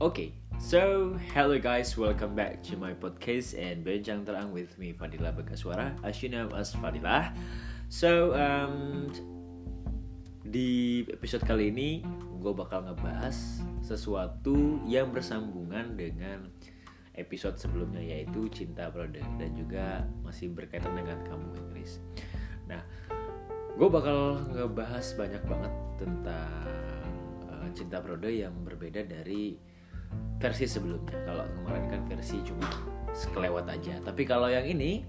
Okay, so hello guys, welcome back to my podcast and Benjang Terang with me Fadila Bagaswara, as you know as Fadila. So um, di episode kali ini gue bakal ngebahas sesuatu yang bersambungan dengan episode sebelumnya yaitu cinta produk dan juga masih berkaitan dengan kamu Inggris. Nah, gue bakal ngebahas banyak banget tentang uh, cinta produk yang berbeda dari versi sebelumnya. Kalau kemarin kan versi cuma sekelewat aja. Tapi kalau yang ini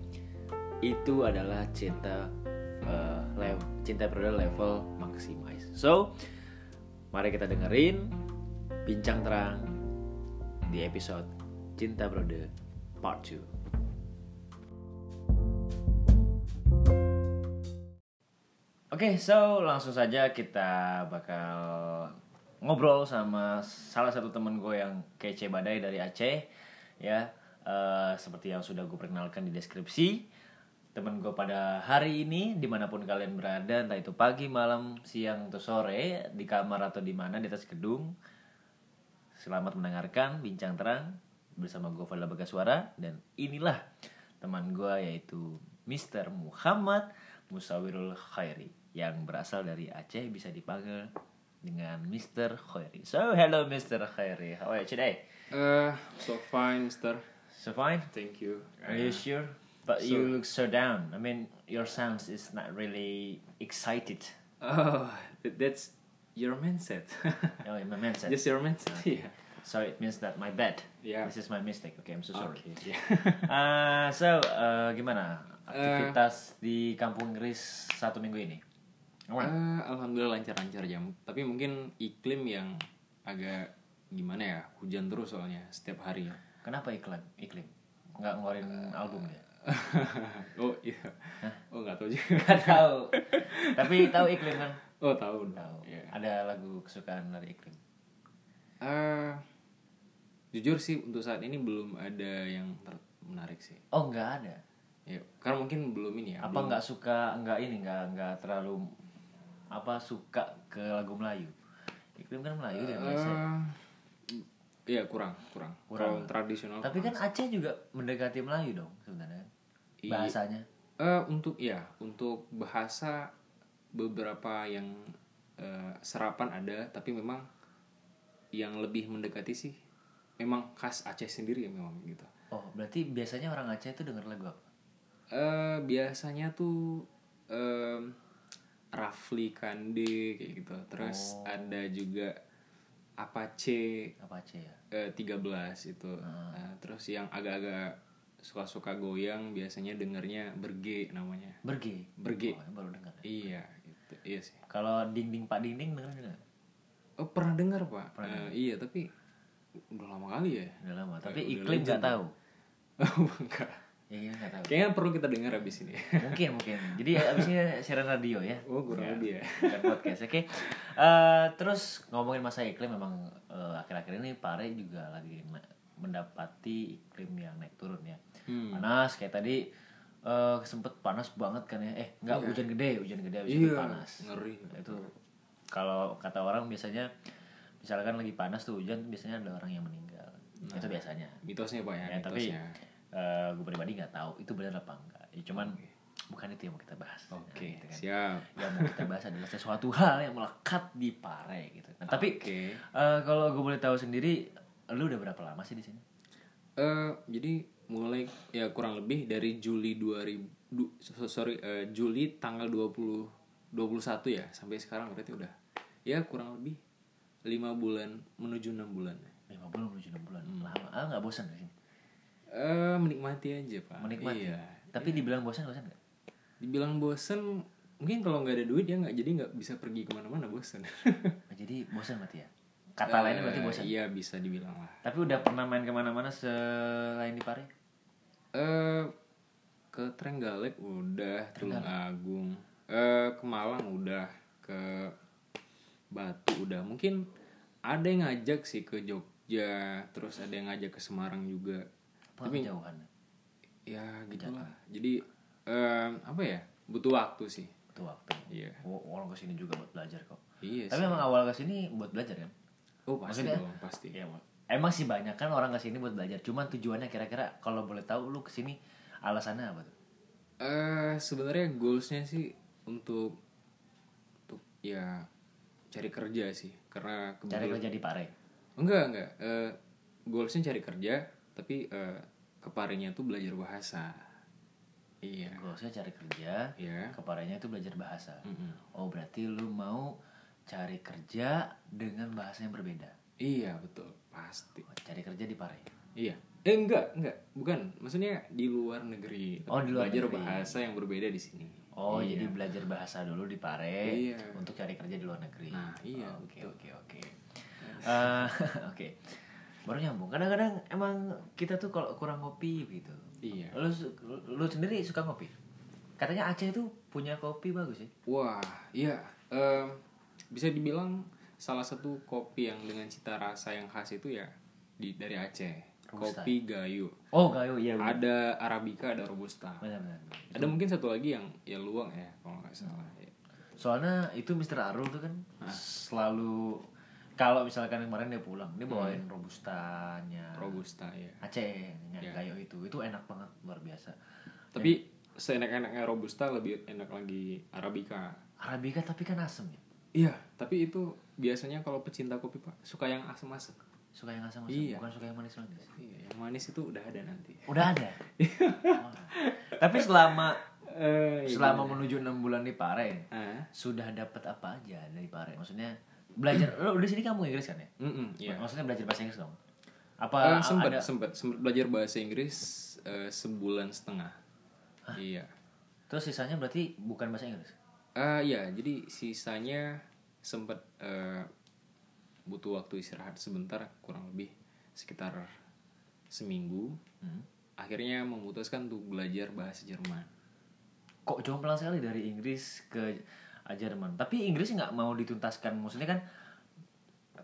itu adalah cinta uh, level, cinta produk level maximize. So, mari kita dengerin bincang terang di episode Cinta Produk Part 2. Oke, so langsung saja kita bakal ngobrol sama salah satu temen gue yang kece badai dari Aceh, ya. eh, seperti yang sudah gue perkenalkan di deskripsi, temen gue pada hari ini di mana pun kalian berada, entah itu pagi, malam, siang atau sore, di kamar atau di mana di atas gedung, selamat mendengarkan bincang terang bersama gue Fadla Bagaswara dan inilah teman gue yaitu Mr. Muhammad Musawirul Khairi yang berasal dari Aceh bisa dipanggil dengan Mr. Khairi. So hello Mr. Khairi, how are you today? Uh, so fine, Mister. So fine? Thank you. Are you sure? But So- you look so down. I mean, your sounds is not really excited. Oh, that- that's your mindset. Oh, my said. Just your mindset. Yeah. So it means that my bad. Yeah. This is my mistake. Okay, I'm so sorry. Okay. Yeah. Ah, so uh, gimana aktivitas di kampung Inggris satu minggu ini? Aman? Uh, Alhamdulillah lancar-lancar jam. Tapi mungkin iklim yang agak gimana ya? Hujan terus soalnya setiap hari. Kenapa iklim? Iklim? Nggak ngeluarin album dia? oh iya. Oh nggak tahu juga. Nggak tahu. Tapi tahu iklim kan? Oh tahu. Tahu. Iya. Ada lagu kesukaan dari iklim. Uh, jujur sih untuk saat ini belum ada yang ter- menarik sih. Oh nggak ada. Ya, karena mungkin belum ini ya. Apa nggak suka nggak ini nggak nggak terlalu apa suka ke lagu Melayu? Iklim kan Melayu di Indonesia. Eh, Iya kurang, kurang. Kurang. Kalau tradisional. Tapi kan Aceh juga mendekati Melayu dong sebenarnya. Iya. Bahasanya. Eh, untuk ya, untuk bahasa beberapa yang eh, serapan ada, tapi memang yang lebih mendekati sih memang khas Aceh sendiri ya memang gitu. Oh, berarti biasanya orang Aceh itu denger lagu apa? Eh biasanya tuh em, Rafli Kande kayak gitu. Terus Oh. ada juga Apache Apa Aceh ya? eh, 13 itu. Ah. Nah, terus yang agak-agak suka-suka goyang biasanya dengernya berge namanya. Berge. Berge. Oh, baru dengar. Iya, itu. Iya sih. Kalau ding ding pak ding ding denger nggak? Oh, pernah dengar, Pak? Pernah Eh, iya, tapi udah lama kali ya. Udah lama. Tapi udah iklim nggak tahu. Oh, enggak. Ya, iya nggak tahu. Kayaknya perlu kita dengar abis ini. mungkin mungkin. Jadi abisnya siaran radio ya. Oh, kurang Ya, lebih ya. podcast. Oke. Eh, terus ngomongin masa iklim memang eh, akhir-akhir ini Pare juga lagi mendapati iklim yang naik turun ya. Hmm. Panas kayak tadi eh sempet panas banget kan ya. Eh, nggak Iya. hujan gede, hujan gede habis itu Iya, panas. ngeri. Itu kalau kata orang biasanya misalkan lagi panas tuh hujan biasanya ada orang yang meninggal. Itu biasanya. Mitosnya, Pak ya, Ya, tapi mitosnya. eh gue pribadi nggak tahu itu benar apa enggak. Ya, cuman bukan itu yang mau kita bahas. Oke, Nah, gitu kan. siap. Yang mau kita bahas adalah sesuatu hal yang melekat di pare gitu. Nah, tapi Oke. eh, kalau gue boleh tahu sendiri, lu udah berapa lama sih di sini? Eh, jadi mulai ya kurang lebih dari Juli 2000 du- so- sorry eh, Juli tanggal 20 21 ya sampai sekarang berarti udah ya kurang lebih lima bulan menuju enam bulan. Lima bulan menuju enam bulan. Hmm. Lama. Ah nggak bosan di sini? Eh menikmati aja pak. Menikmati. Iya. Tapi dibilang bosan bosan nggak? Dibilang bosen mungkin kalau nggak ada duit ya nggak jadi nggak bisa pergi ke mana-mana bosen. Nah, jadi bosan berarti ya? Kata lainnya berarti bosan. Iya bisa dibilang lah. Tapi udah pernah main ke mana-mana selain di pare? Eh ke Trenggalek udah, Tulung Agung, eh ke Malang udah, ke Batu udah. Mungkin ada yang ngajak sih ke Jogja, terus ada yang ngajak ke Semarang juga. Apa kejauhan? Ya gitulah. Jadi eh apa ya? Butuh waktu sih. Butuh waktu. Iya. Wa- Orang ke sini juga buat belajar kok. Iya Tapi sih. emang awal ke sini buat belajar kan? Oh pasti maksudnya- dong, pasti. Ya, emang sih banyak kan orang ke sini buat belajar cuman tujuannya kira-kira kalau boleh tahu lu ke sini alasannya apa tuh eh sebenarnya goalsnya sih untuk untuk ya cari kerja sih karena cari kebetulan kerja di Pare enggak enggak eh goalsnya cari kerja tapi eh, keparenya tuh belajar bahasa. Iya. Goalsnya cari kerja iya. keparenya itu belajar bahasa. Mm-mm. oh berarti lu mau cari kerja dengan bahasa yang berbeda? Iya betul. Pasti. Oh, cari kerja di Pare iya. Eh enggak enggak. Bukan. Maksudnya di luar negeri. Oh, di luar belajar negeri. bahasa yang berbeda di sini. Oh, Iya. jadi belajar bahasa dulu di Pare Iya. untuk cari kerja di luar negeri. Nah, iya, Oke, oke, oke. Eh, Oke. Baru nyambung. Kadang-kadang emang kita tuh kalau kurang ngopi gitu. iya Lu lu sendiri suka ngopi? Katanya Aceh itu punya kopi bagus ya. Wah, iya. Em, bisa dibilang salah satu kopi yang dengan cita rasa yang khas itu ya di dari Aceh. Robusta. Kopi Gayo. Oh, gayo iya. bener. Ada Arabica, ada Robusta. Benar, benar. Ada mungkin satu lagi yang ya luang ya kalau nggak salah. Ya. Soalnya itu Mr. Arul tuh kan selalu kalau misalkan kemarin dia pulang, dia bawain robustanya. Robusta ya. Aceh, yang Ya. gayo itu. Itu enak banget, luar biasa. Tapi seenak-enaknya Robusta lebih enak lagi Arabica. Arabica tapi kan asem ya. Iya, tapi itu biasanya kalau pecinta kopi pak suka yang asam-asam. Suka yang asam-asam, Iya. bukan suka yang manis-manis. Iya, yang manis itu udah ada nanti. Udah ada. Oh. Tapi selama Eh, selama menuju enam bulan di Pare, ah, sudah dapat apa aja dari Pare? Maksudnya belajar lo di sini kamu Inggris kan ya? mm-mm, iya. Maksudnya belajar bahasa Inggris dong. Eh, Apa sempat ada sempat sempat belajar bahasa Inggris eh, sebulan setengah. Iya. terus sisanya berarti bukan bahasa Inggris? Ah ya, jadi sisanya sempat eh, butuh waktu istirahat sebentar kurang lebih sekitar seminggu. Hmm. Akhirnya memutuskan untuk belajar bahasa Jerman. Kok jomplang sekali dari Inggris ke uh, Jerman. Tapi Inggris nggak mau dituntaskan. Maksudnya kan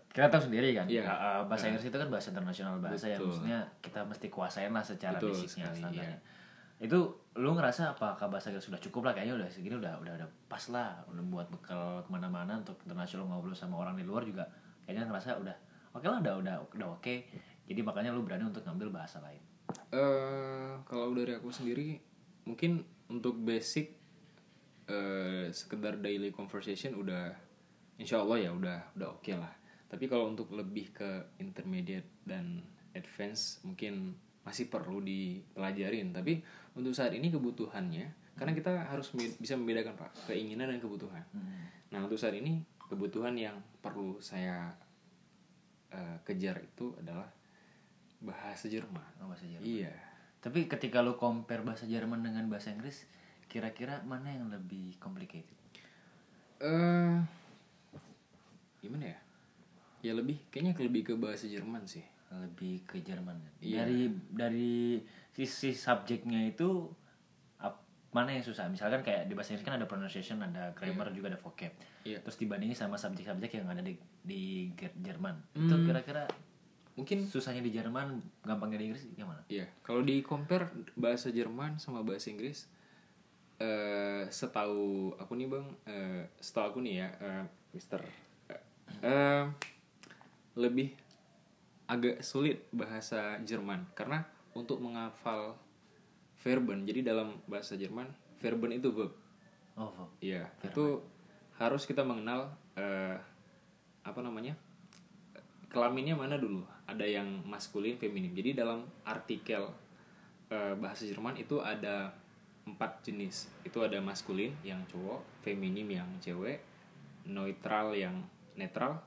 kita tahu sendiri kan, Iya. uh, bahasa Inggris itu kan bahasa internasional bahasa yang Betul. maksudnya kita mesti kuasain lah secara Betul basicnya sekali, standarnya. iya. Itu lu ngerasa apakah bahasa Inggris sudah cukup lah kayaknya udah segini udah udah udah pas lah udah buat bekal ke mana-mana untuk internasional ngobrol sama orang di luar juga kayaknya ngerasa udah oke lah udah udah udah oke jadi makanya lu berani untuk ngambil bahasa lain eh kalau dari aku sendiri mungkin untuk basic eh sekedar daily conversation udah insya Allah ya udah udah oke lah. Tapi kalau untuk lebih ke intermediate dan advance mungkin masih perlu dipelajarin. Tapi untuk saat ini kebutuhannya karena kita harus bisa membedakan pak keinginan dan kebutuhan. Nah untuk saat ini kebutuhan yang perlu saya eh, kejar itu adalah bahasa Jerman. Oh, bahasa Jerman. Iya. Tapi ketika lu compare bahasa Jerman dengan bahasa Inggris, kira-kira mana yang lebih complicated? eh gimana ya ya lebih kayaknya lebih ke bahasa Jerman sih Lebih ke Jerman. Iya. Dari dari sisi subjeknya itu ap- mana yang susah? Misalkan kayak di bahasa Inggris kan ada pronunciation, ada grammar juga ada vocab. Iya. Terus dibandingin sama subjek-subjek yang ada di di Ger- Jerman. Itu Hmm. kira-kira mungkin susahnya di Jerman, gampangnya di Inggris gimana? Iya, kalau di compare bahasa Jerman sama bahasa Inggris, eh setahu aku nih bang, eh setahu aku nih ya, eh, Mister, eh, eh, lebih agak sulit bahasa Jerman karena untuk menghafal verben, jadi dalam bahasa Jerman verben itu verb, Oh. Iya, itu harus kita mengenal eh, apa namanya kelaminnya mana dulu. Ada yang maskulin, feminim. Jadi dalam artikel eh, bahasa Jerman itu ada empat jenis. Itu ada maskulin yang cowok, feminim yang cewek, neutral yang netral,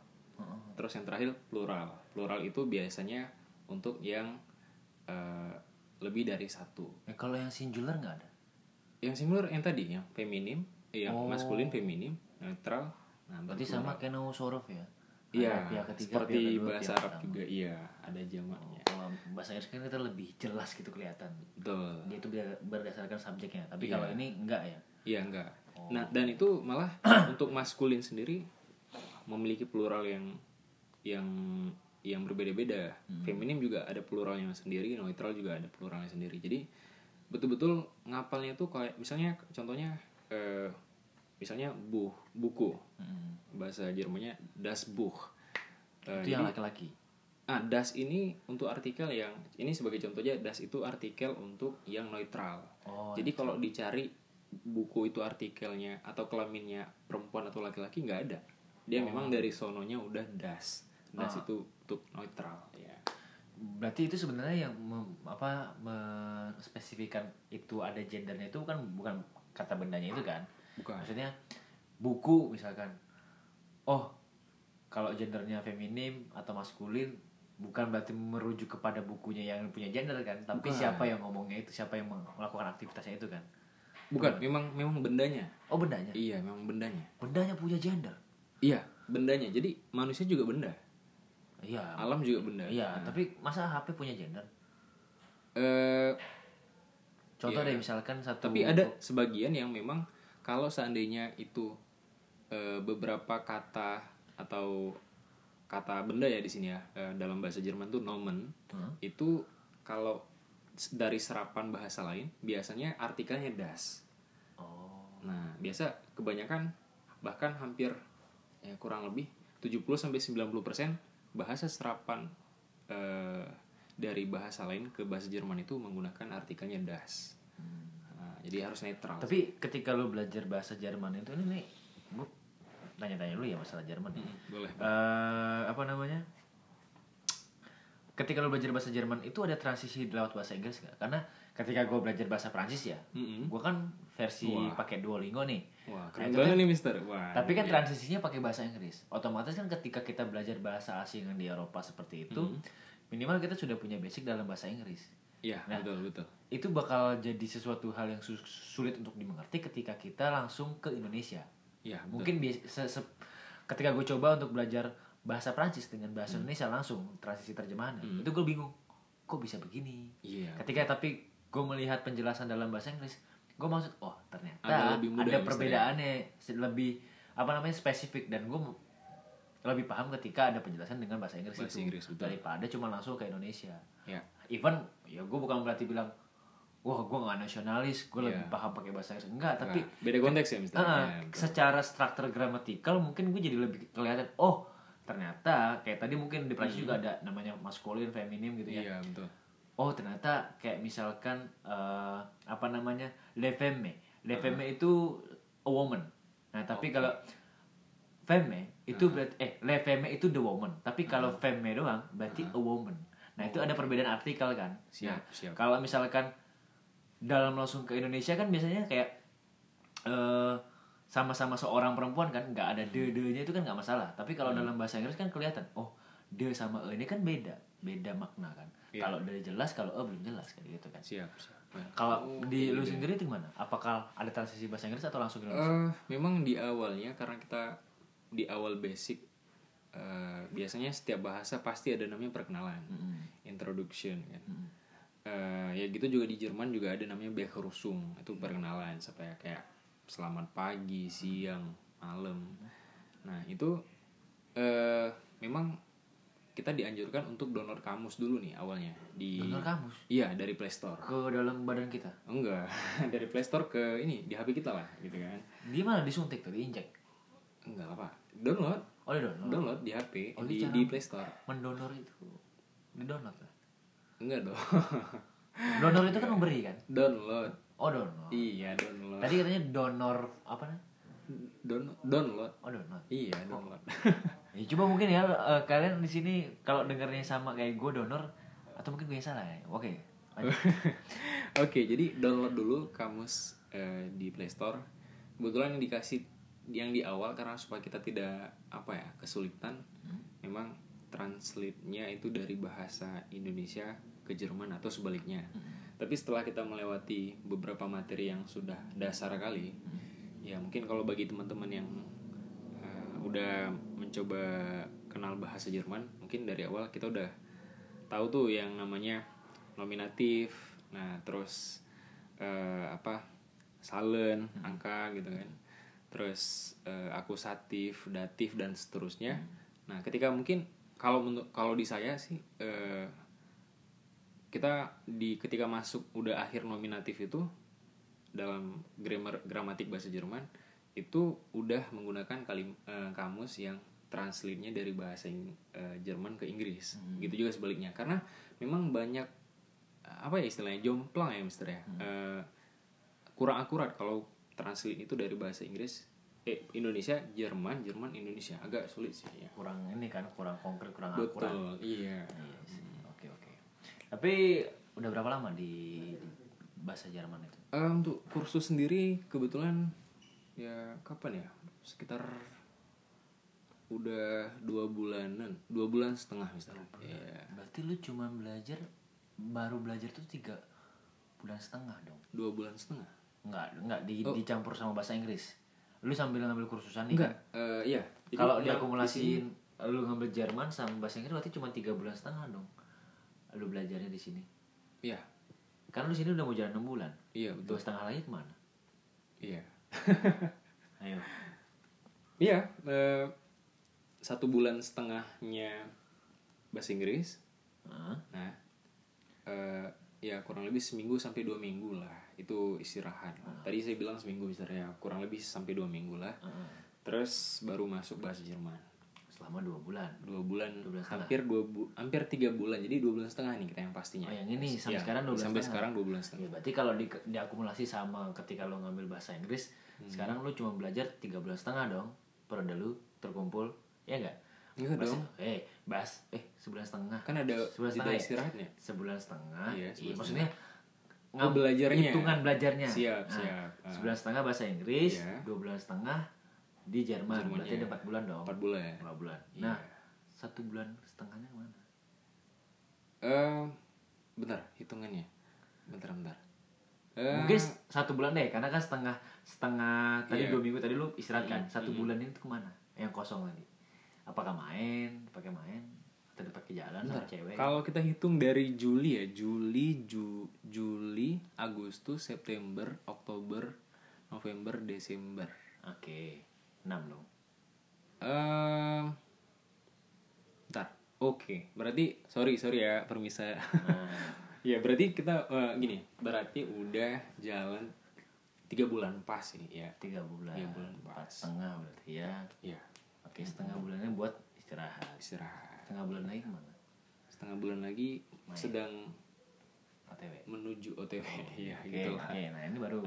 terus yang terakhir plural. Plural itu biasanya untuk yang eh, lebih dari satu. Eh, kalau yang singular nggak ada? Yang similar yang tadi yang feminim, eh, yang Oh. maskulin feminim, netral. Nah, Berarti baru sama plural. kayak Sorof ya? Iya, pihak ketiga, seperti pihak kedua, bahasa Arab pertama. juga iya, ada jamaknya. Kalau bahasa Inggris kan kita lebih jelas gitu kelihatan. Betul. Dia itu ber- berdasarkan subjeknya. Tapi Iya. kalau ini enggak ya. Iya, enggak. Oh. Nah, dan itu malah untuk maskulin sendiri memiliki plural yang yang yang berbeda-beda. Hmm. Feminim juga ada pluralnya sendiri, neutral juga ada pluralnya sendiri. Jadi betul-betul ngapalnya tuh kayak misalnya contohnya eh, misalnya buh, buku. Mm. Bahasa Jermannya das Buch. Eh, itu yang jadi- laki-laki. ah das ini untuk artikel yang ini sebagai contoh aja das itu artikel untuk yang neutral Oh, jadi kalau dicari buku itu artikelnya atau kelaminnya perempuan atau laki-laki nggak ada dia memang dari sononya udah das das Ah. itu untuk neutral ya berarti itu sebenarnya yang mem- apa menspesifikan itu ada gendernya itu kan bukan kata bendanya itu kan bukan maksudnya buku misalkan. Oh kalau gendernya feminim atau maskulin bukan berarti merujuk kepada bukunya yang punya gender kan tapi Bukan. siapa yang ngomongnya itu siapa yang melakukan aktivitasnya itu kan? Bukan memang memang bendanya. Oh bendanya? Iya memang bendanya. Bendanya punya gender? Iya bendanya. Jadi manusia juga benda. Iya. Alam juga benda. Iya Nah, tapi masa HP punya gender? Eh, contoh Iya. deh misalkan satu tapi ada sebagian yang memang kalau seandainya itu eh, beberapa kata atau kata benda ya di sini ya eh, dalam bahasa Jerman tuh nomen Hmm? itu kalau dari serapan bahasa lain biasanya artikelnya das. Oh. Nah biasa kebanyakan bahkan hampir ya kurang lebih 70 sampai 90% bahasa serapan eh, dari bahasa lain ke bahasa Jerman itu menggunakan artikelnya das. Nah, jadi harus netral Tapi ketika lu belajar bahasa Jerman itu ini nih, gue tanya-tanya lu ya masalah Jerman. nih. boleh Eh, apa namanya? Ketika lu belajar bahasa Jerman itu ada transisi lewat bahasa Inggris gak? Karena ketika gue belajar bahasa Prancis ya, Mm-mm. gue kan versi pakai Duolingo nih. Wah, Nah, keren itu banget kan- nih Mister. Wah. Tapi kan iya. transisinya pakai bahasa Inggris. Otomatis kan ketika kita belajar bahasa asing yang di Eropa seperti itu, minimal kita sudah punya basic dalam bahasa Inggris. Iya, Nah. betul betul. Itu bakal jadi sesuatu hal yang su- sulit untuk dimengerti ketika kita langsung ke Indonesia. Betul. Mungkin se- se- ketika gue coba untuk belajar bahasa Prancis dengan bahasa Indonesia langsung transisi terjemahannya, itu gue bingung, kok bisa begini? Iya. Ketika tapi gue melihat penjelasan dalam bahasa Inggris, gue maksud, oh ternyata Ada ada, lebih mudah ya, Mister, perbedaannya, se- lebih apa namanya spesifik dan gue lebih paham ketika ada penjelasan dengan bahasa Inggris Bahasa itu Inggris, betul. daripada cuma langsung ke Indonesia. Ya. Even ya gue bukan berarti bilang, wah gue nggak nasionalis, gue lebih Iya. paham pakai bahasa Inggris. Enggak, tapi Nah, beda konteks ya Mister. Ah, Ya, secara struktur gramatikal mungkin gue jadi lebih kelihatan oh ternyata kayak tadi mungkin di Prancis juga ada namanya maskulin feminim gitu ya. Iya, betul. oh ternyata kayak misalkan eh, apa namanya le femme. Le femme itu a woman. Nah tapi kalau femme itu berarti eh le femme itu the woman. Tapi kalau femme doang berarti a woman. Nah itu ada perbedaan artikel kan? Siap, Nah, siap. kalau misalkan dalam langsung ke Indonesia kan biasanya kayak eh sama-sama seorang perempuan kan nggak ada de de nya itu kan nggak masalah tapi kalau Hmm. dalam bahasa Inggris kan kelihatan oh de sama e ini kan beda beda makna kan Iya. kalau de jelas kalau e belum jelas kayak gitu kan Siap, siap. Nah, kalau oh, di iya, lu sendiri itu gimana apakah ada transisi bahasa Inggris atau langsung ke Indonesia Eh, memang di awalnya karena kita di awal basic eh, biasanya setiap bahasa pasti ada namanya perkenalan, Mm-mm. introduction kan. Mm-mm. Eh, ya gitu juga di Jerman juga ada namanya Begrüßung itu perkenalan supaya kayak selamat pagi, siang, malam. Nah itu eh memang kita dianjurkan untuk donor kamus dulu nih awalnya. Di Donor kamus? Iya dari Play Store. Ke dalam badan kita? Enggak dari Play Store ke ini di HP kita lah gitu kan. Gimana disuntik tuh diinjek enggak apa download. Oh di download. Download di HP Oh, di, di Play Store. mendonor itu. Di download lah enggak dong. Donor itu kan memberi kan? Download. Oh donor iya download. Tadi katanya donor apa nih Down- download. Oh donor iya download. Ya, coba mungkin ya eh, kalian di sini kalau dengarnya sama kayak gue donor atau mungkin gue yang salah ya. Oke. lanjut. Oke, jadi download dulu kamus eh, di Play Store. Kebetulan yang dikasih yang di awal karena supaya kita tidak apa ya kesulitan, memang translate-nya itu dari bahasa Indonesia ke Jerman atau sebaliknya. Tapi setelah kita melewati beberapa materi yang sudah dasar kali, ya mungkin kalau bagi teman-teman yang eh, udah mencoba kenal bahasa Jerman, mungkin dari awal kita udah tahu tuh yang namanya nominatif, nah terus eh, apa salen, angka gitu kan, terus eh, akusatif, datif dan seterusnya. Nah ketika mungkin kalau kalau di saya sih eh, kita di ketika masuk udah akhir nominatif itu dalam grammar gramatik bahasa Jerman itu udah menggunakan kalim eh, kamus yang translate-nya dari bahasa Ing- eh, Jerman ke Inggris Hmm. gitu juga sebaliknya karena memang banyak apa ya istilahnya jomplang ya Mister ya Hmm. Eh, kurang akurat kalau translate itu dari bahasa Inggris eh Indonesia Jerman Jerman Indonesia. Agak sulit sih ya. Kurang ini kan kurang konkret kurang akurat. Betul iya. Iya sih. oke oke. Tapi udah berapa lama di bahasa Jerman itu? Eh, untuk kursus sendiri kebetulan ya kapan ya? Sekitar udah dua bulanan dua bulan setengah misalnya. Ya berarti lu cuma belajar baru belajar tuh tiga bulan setengah dong? Dua bulan setengah? Enggak, enggak di, dicampur sama bahasa Inggris. Lu sambil ngambil kursusan nih enggak kan? eh, iya Jadi Kalau emang di diakumulasiin lu ngambil Jerman sama bahasa Inggris berarti cuma tiga bulan setengah dong. Lu belajarnya di sini. iya Kan lu sini udah mau jalan 6 bulan. iya betul Dua setengah lagi ke mana? iya Ayo. iya eh, satu bulan setengahnya bahasa Inggris Hah? nah eh, ya kurang lebih seminggu sampai dua minggu lah itu istirahat tadi saya bilang seminggu istirahat ya kurang lebih sampai dua minggu lah Heeh. terus baru masuk bahasa Jerman Selama dua bulan. dua bulan, Dua setengah. hampir dua bu hampir tiga bulan jadi dua bulan setengah nih kita yang pastinya Oh yang ini sampai Ya, sekarang dua bulan sampai setengah. sekarang dua bulan setengah Ya, berarti kalau di, diakumulasi sama ketika lu ngambil bahasa Inggris, Hmm. sekarang lu cuma belajar tiga bulan setengah dong. Periode lu terkumpul, ya enggak? Bahasa- dong Eh, bahas eh sebulan setengah. kan ada Sebulan setengah ya? istirahatnya sebulan setengah Iya, iya, sebulan maksudnya Oh, belajarnya. hitungan belajarnya. Siap, Nah, siap. Ah. sebulan setengah bahasa Inggris Iya. dua bulan setengah di Jerman. Berarti ada empat bulan dong. Empat bulan. Empat bulan. Iya. nah satu bulan setengahnya mana eh bentar hitungannya. Bentar bentar. Eh, mungkin satu bulan deh karena kan setengah setengah tadi Iya. dua minggu tadi lu istirahat kan satu mm. bulan ini tuh ke mana? Yang kosong tadi apakah main? Pakai main atau pakai jalan sama bentar. cewek. Kalau kita hitung dari Juli ya Juli Ju, Juli Agustus September Oktober November Desember. Oke enam dong. Eh bentar. Oke berarti sorry sorry ya permisa. Nah, ya berarti kita eh, gini berarti udah jalan tiga bulan pas ini ya? Tiga bulan. Tiga bulan empat pas. setengah berarti ya. Ya. Oke, setengah bulannya buat istirahat. istirahat Setengah bulan lagi ke mana? setengah bulan lagi Main. sedang OTW. menuju OTW ya Oke, gitu oke. Nah, ini baru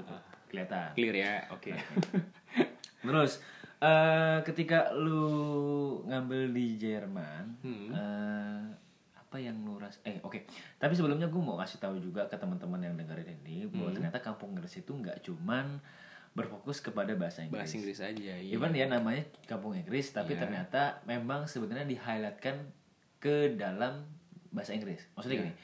kelihatan. clear ya oke Terus, eh ketika lu ngambil di Jerman, Hmm. eh, apa yang lu ras eh oke. Tapi sebelumnya gue mau kasih tahu juga ke teman-teman yang dengerin ini bahwa Hmm. ternyata kampung Inggris itu nggak cuman berfokus kepada bahasa Inggris. bahasa Inggris aja iya Even ya namanya kampung Inggris, tapi Iya. ternyata memang sebenarnya di highlightkan ke dalam bahasa Inggris. Maksudnya Iya. gini,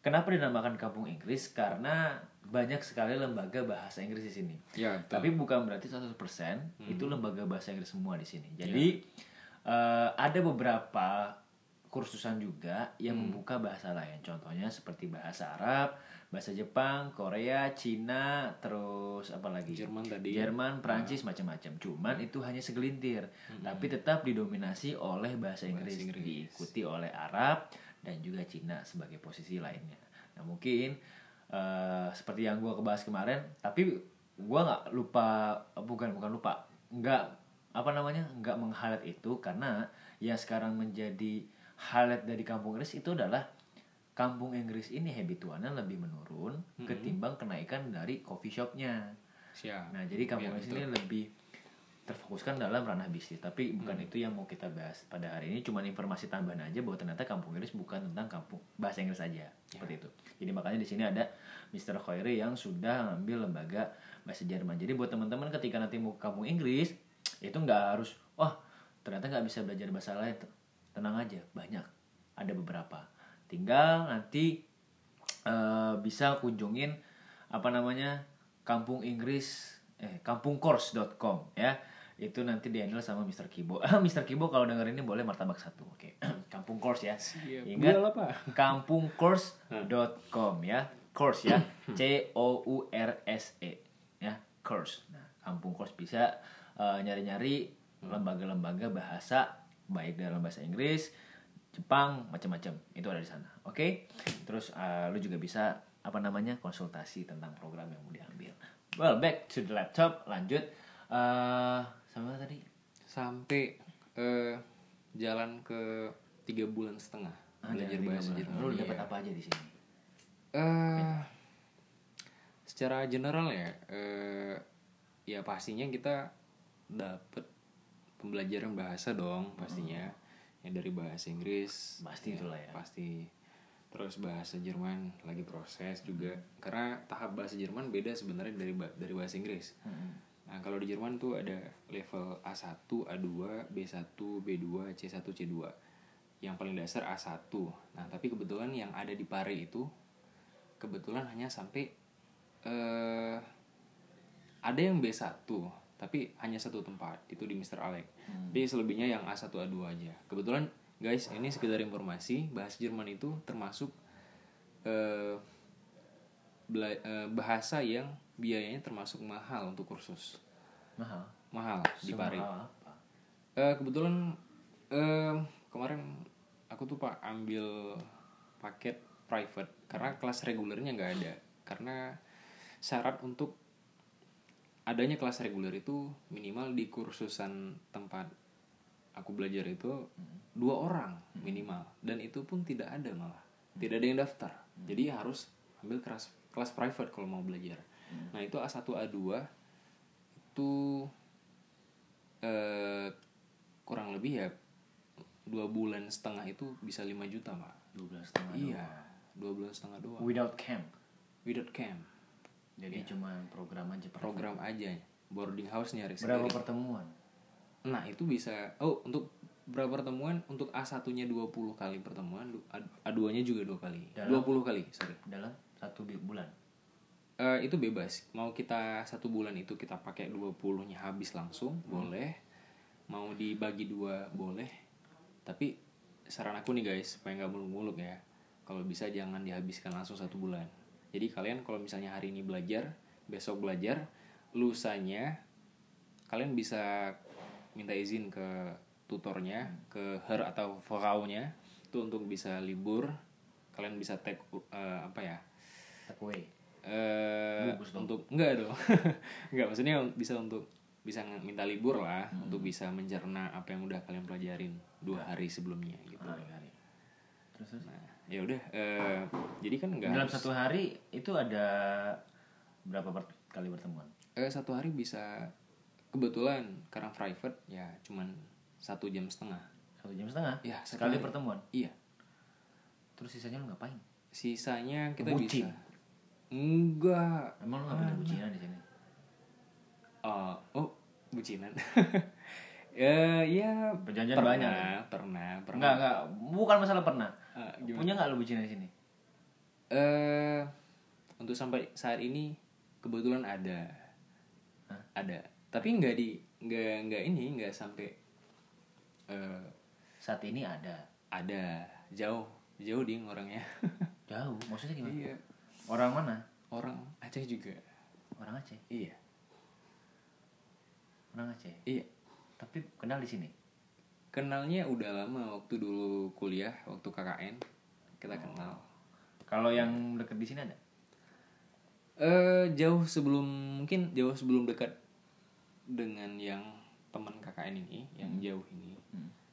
kenapa dinamakan kampung Inggris? Karena banyak sekali lembaga bahasa Inggris di sini. ya betul. Tapi bukan berarti 100% itu lembaga bahasa Inggris semua di sini. Jadi Iya. eh, ada beberapa kursusan juga yang membuka bahasa lain. Contohnya seperti bahasa Arab, bahasa Jepang, Korea, Cina, terus apa lagi? Jerman tadi Jerman, Prancis, macam-macam. Cuman itu hanya segelintir, tapi tetap didominasi oleh bahasa Inggris, Inggris. diikuti oleh Arab dan juga Cina sebagai posisi lainnya. Nah mungkin eh, seperti yang gua kebahas kemarin, tapi gua nggak lupa, bukan bukan lupa, nggak apa namanya, nggak meng-highlight itu karena yang sekarang menjadi highlight dari kampung Inggris itu adalah kampung Inggris ini habituannya lebih menurun ketimbang kenaikan dari coffee shopnya. siap Nah, jadi kampung Iya, Inggris ini lebih terfokuskan dalam ranah bisnis, tapi bukan itu yang mau kita bahas pada hari ini. Cuman informasi tambahan aja bahwa ternyata kampung Inggris bukan tentang kampung bahasa Inggris saja, seperti itu. Jadi makanya di sini ada Mr. Khoiri yang sudah ngambil lembaga bahasa Jerman. Jadi buat teman-teman ketika nanti mau ke kampung Inggris, itu nggak harus, wah ternyata nggak bisa belajar bahasa lain. Tenang aja, banyak, ada beberapa. Tinggal nanti eh, bisa kunjungin apa namanya kampung Inggris eh kampungcourse.com ya itu nanti di handle sama Mr. Kibo Mr. Kibo kalau denger ini boleh martabak satu oke kampung course ya Siap. ingat apa? kampungcourse.com ya course ya C O U R S E ya course nah kampung course bisa eh, nyari-nyari lembaga-lembaga bahasa baik dalam bahasa Inggris Jepang macam-macam. Itu ada di sana. Oke? Terus eh, lu juga bisa apa namanya konsultasi tentang program yang mau diambil. Well back to the laptop. Lanjut. Eh sama tadi? Sampai eh jalan ke tiga bulan setengah Ah, belajar bahasa. Jerman. Lu Iya. dapat apa aja di sini? Eh, secara general ya, eh, ya pastinya kita dapat pembelajaran bahasa dong pastinya, yang dari bahasa Inggris. Pasti itulah ya. Pasti. Terus bahasa Jerman lagi proses juga, karena tahap bahasa Jerman beda sebenarnya dari dari bahasa Inggris. Nah kalau di Jerman tuh ada level A1, A2, B1, B2, C1, C2. Yang paling dasar A1. Nah tapi kebetulan yang ada di Pare itu kebetulan hanya sampai eh ada yang B1 tapi hanya satu tempat itu di Mr. Alec. Tapi selebihnya yang A1 A2 aja. Kebetulan guys ini sekedar informasi bahasa Jerman itu termasuk eh bela- eh, bahasa yang biayanya termasuk mahal untuk kursus Mahal. mahal di apa? Eh, kebetulan eh, kemarin aku tuh pak ambil paket private karena kelas regulernya nggak ada karena syarat untuk adanya kelas reguler itu minimal di kursusan tempat aku belajar itu dua orang minimal. Dan itu pun tidak ada malah. Tidak ada yang daftar. Jadi harus ambil kelas kelas private kalau mau belajar. Nah itu A1 A2 itu eh, kurang lebih ya dua bulan setengah itu bisa 5 juta pak. Dua belas setengah. iya dua bulan setengah doang. Without camp. without camp Jadi cuma program aja. program aja. Boarding house nyari Berapa sendiri pertemuan? nah itu bisa oh untuk berapa pertemuan? Untuk A1 nya 20 kali pertemuan A2 nya juga dua kali. Dalam? 20 kali sorry. Dalam satu bulan. Eh, itu bebas. Mau kita satu bulan itu kita pakai 20 nya habis langsung boleh. Mau dibagi dua boleh. Tapi saran aku nih guys supaya nggak muluk-muluk ya. Kalau bisa jangan dihabiskan langsung satu bulan jadi kalian kalau misalnya hari ini belajar besok belajar lusanya kalian bisa minta izin ke tutornya ke her atau vokaunya itu untuk bisa libur kalian bisa take eh, apa ya Take away. eh dong. untuk enggak dong enggak maksudnya bisa untuk bisa minta libur lah untuk bisa mencerna apa yang udah kalian pelajarin dua hari sebelumnya gitu Hari-hari. Terus terus. nah ya udah eh, jadi kan enggak Dalam harus- satu hari itu ada berapa per- kali pertemuan? eh, satu hari bisa kebetulan karena private ya cuman satu jam setengah Satu jam setengah? Ya, sekali hari. pertemuan. iya Terus sisanya lu ngapain? sisanya kita Bucin. bisa enggak Emang lu nggak punya bucinan di sini? Oh, oh, bucinan. ya, ya Perjanjian pernah, banyak, pernah, pernah. Enggak, enggak. Bukan masalah pernah. Ah, gimana? Punya nggak lu bucinan di sini? Eh, untuk sampai saat ini kebetulan ada, Hah? ada. Tapi nggak di, nggak nggak ini, nggak sampai. eh Saat ini ada. ada jauh, jauh ding orangnya. Jauh. Maksudnya gimana? iya, Orang mana? orang Aceh juga. Orang Aceh. Iya, Orang Aceh. iya. Tapi kenal di sini. Kenalnya udah lama waktu dulu kuliah, waktu KKN kita kenal. Kalau yang deket di sini ada? eh jauh sebelum mungkin jauh sebelum dekat dengan yang teman KKN ini yang jauh ini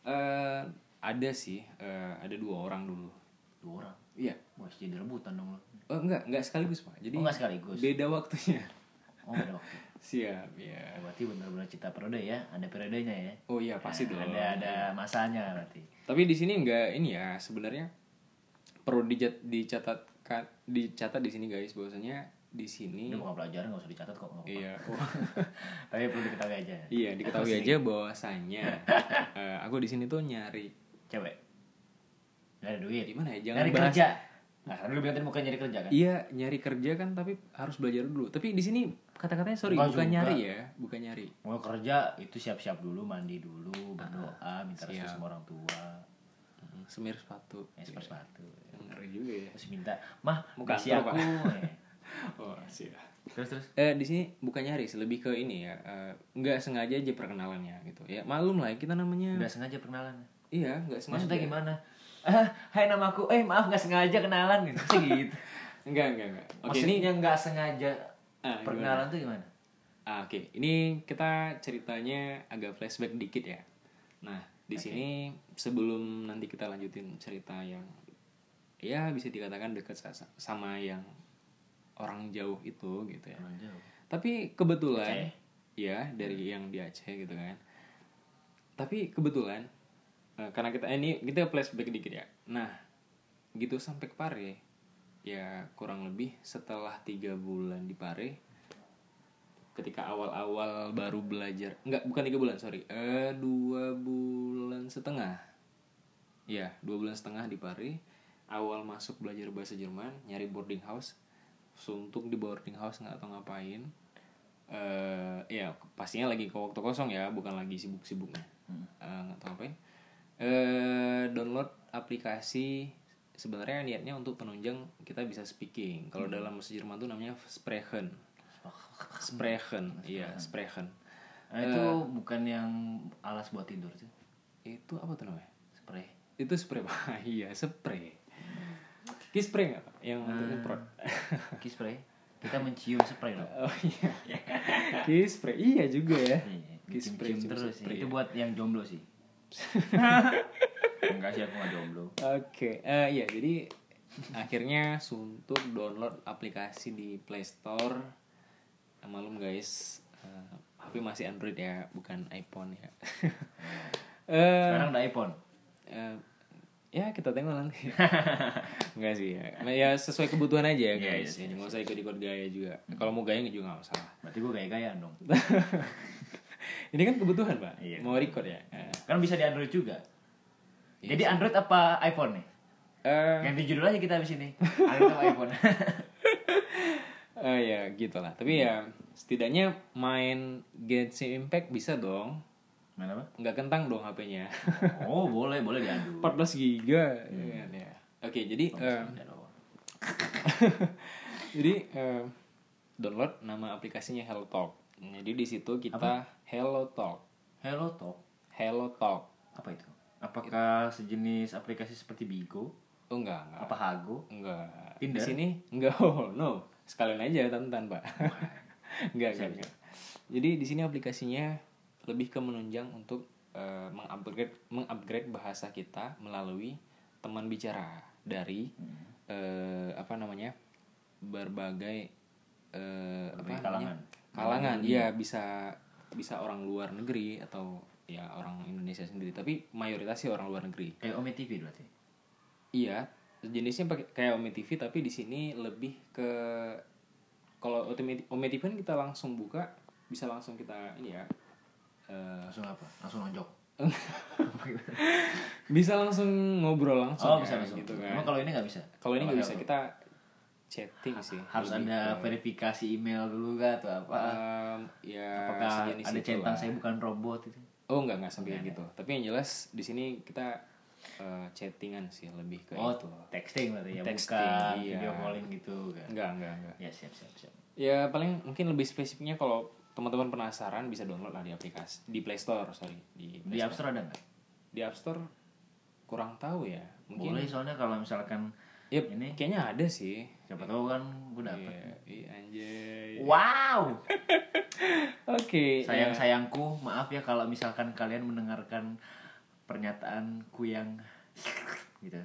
eh ada sih eh, ada dua orang dulu Dua orang. iya Wah, jadi rebutan dong lu. oh enggak enggak sekaligus pak jadi Oh, nggak sekaligus. beda waktunya Oh, ada waktu. Siap ya berarti benar-benar cita periode ya. Ada periodenya ya. oh iya pasti Nah, dong Ada ada masanya berarti. tapi di sini enggak ini ya sebenarnya perlu dicat, dicatatkan dicatat di sini guys bahwasanya di sini Ini bukan pelajaran nggak usah dicatat kok. apa-apa. iya Tapi perlu diketahui aja. Iya diketahui aja bahwasanya eh, aku di sini tuh nyari Cewek. Gak ada duit. gimana ya jangan Nyari bahas kerja. Nah, karena lu bilang tadi bukan nyari kerja kan? iya nyari kerja kan tapi harus belajar dulu tapi di sini kata-katanya sorry Enggak bukan juga. nyari ya bukan nyari Mau kerja itu siap-siap dulu, mandi dulu, berdoa, minta restu sama orang tua, semir sepatu ya seperti sepatu. ngeri juga ya Terus minta, mah Mau kasih aku. Eh. oh siap Terus terus. eh di sini bukan nyari lebih ke ini ya eh, nggak sengaja aja perkenalannya gitu ya malum lah kita namanya Udah sengaja perkenalan. iya nggak sengaja Maksudnya gimana? Ah, hai namaku. Eh maaf nggak sengaja kenalan gitu. Maksudnya gitu. enggak enggak enggak oke Maksudnya ini nggak sengaja Ah, perkenalan tuh gimana? Ah, Oke, ini kita ceritanya agak flashback dikit ya. Nah, di sini sebelum nanti kita lanjutin cerita yang ya bisa dikatakan dekat sa- sama yang orang jauh itu gitu ya Orang jauh. tapi kebetulan ya dari yang di Aceh gitu kan tapi kebetulan eh, karena kita ini kita flashback dikit ya. Nah gitu sampai ke Pare. Ya kurang lebih setelah tiga bulan di Pare ketika awal-awal baru belajar nggak bukan tiga bulan sorry. Eh dua bulan setengah. Ya dua bulan setengah di Pare awal masuk belajar bahasa Jerman nyari boarding house. Suntuk di boarding house nggak tahu ngapain. Eh ya pastinya lagi ke waktu kosong ya bukan lagi sibuk-sibuknya. Eh, nggak tahu ngapain eh download aplikasi sebenarnya niatnya untuk penunjang kita bisa speaking kalau dalam bahasa Jerman tuh namanya sprechen sprechen iya sprechen Nah, itu bukan yang alas buat tidur tuh. itu apa tuh namanya Spray. itu spray pak iya spray kiss spray nggak Pak? yang untuk nyemprot Kiss spray. Kita mencium spray dong. oh iya kiss spray iya juga ya Iya, kiss cium spray terus spray, sih. Itu ya. buat yang jomblo sih. Enggak sih aku nggak jomblo. Oke, eh iya jadi akhirnya suntuk download aplikasi di Play Store. Eh, Malum guys, eh, HP masih Android ya, bukan iPhone ya. Eh, Sekarang ada iPhone. eh, ya kita tengok nanti. Enggak sih ya. Nah, ya sesuai kebutuhan aja ya guys. iya, Jadi nggak usah ikut-ikut gaya juga. Kalau mau gaya juga nggak usah. Berarti gue gaya-gayaan dong. Ini kan kebutuhan pak. Iya. Mau record ya. Eh, Kan bisa di Android juga. Jadi Android apa iPhone nih? eh, Ganti judul aja kita habis ini. Android apa iPhone? Eh ya gitu lah. Tapi ya setidaknya main Genshin Impact bisa dong. Mana apa? Nggak kentang dong HP-nya. Oh, boleh, boleh diadu. 14 giga. ya kan, ya. Oke, jadi eh, jadi eh, download nama aplikasinya Hello Talk. Jadi di situ kita Hello Talk. Hello Talk. Hello Talk. Apa itu? Apakah sejenis aplikasi seperti Bigo? Oh enggak, enggak. Apa Hago? Enggak. Tinder? Di sini enggak. Oh, no. Sekalian aja tantan, Pak. enggak, enggak, enggak. Jadi di sini aplikasinya lebih ke menunjang untuk eh, mengupgrade mengupgrade bahasa kita melalui teman bicara dari eh, apa namanya? berbagai eh, apa Berbagai namanya? kalangan. Kalangan. Iya, bisa bisa orang luar negeri atau ya orang Indonesia sendiri, tapi mayoritas sih orang luar negeri. Kayak Ome TV berarti. Iya, jenisnya pakai kayak Ome TV tapi di sini lebih ke kalau Ome TV kan kita langsung buka bisa langsung kita ini ya eh, Langsung apa? Langsung nonjok. bisa langsung ngobrol langsung Oh, ya, bisa langsung. gitu Emang kan. kalau ini nggak bisa? Kalau ini nggak bisa kita chatting sih. harus Lebih ada verifikasi email dulu kah atau apa? em, ya Apakah ada centang saya bukan robot itu? Oh enggak enggak sampai gitu. Tapi yang jelas di sini kita eh, chattingan sih lebih ke Oh, itu. texting berarti ya, Texting, bukan iya. video calling gitu kan? Enggak enggak enggak. Ya siap siap siap. Ya paling mungkin lebih spesifiknya kalau teman-teman penasaran bisa download lah di aplikasi di Play Store sorry di Di App Store ada nggak? Di App Store kurang tahu ya mungkin Boleh soalnya kalau misalkan ya ini kayaknya ada sih siapa tahu kan gue dapet. Iya, iya, anjay Wow. oke Sayang ya. sayangku, maaf ya kalau misalkan kalian mendengarkan pernyataanku yang gitu.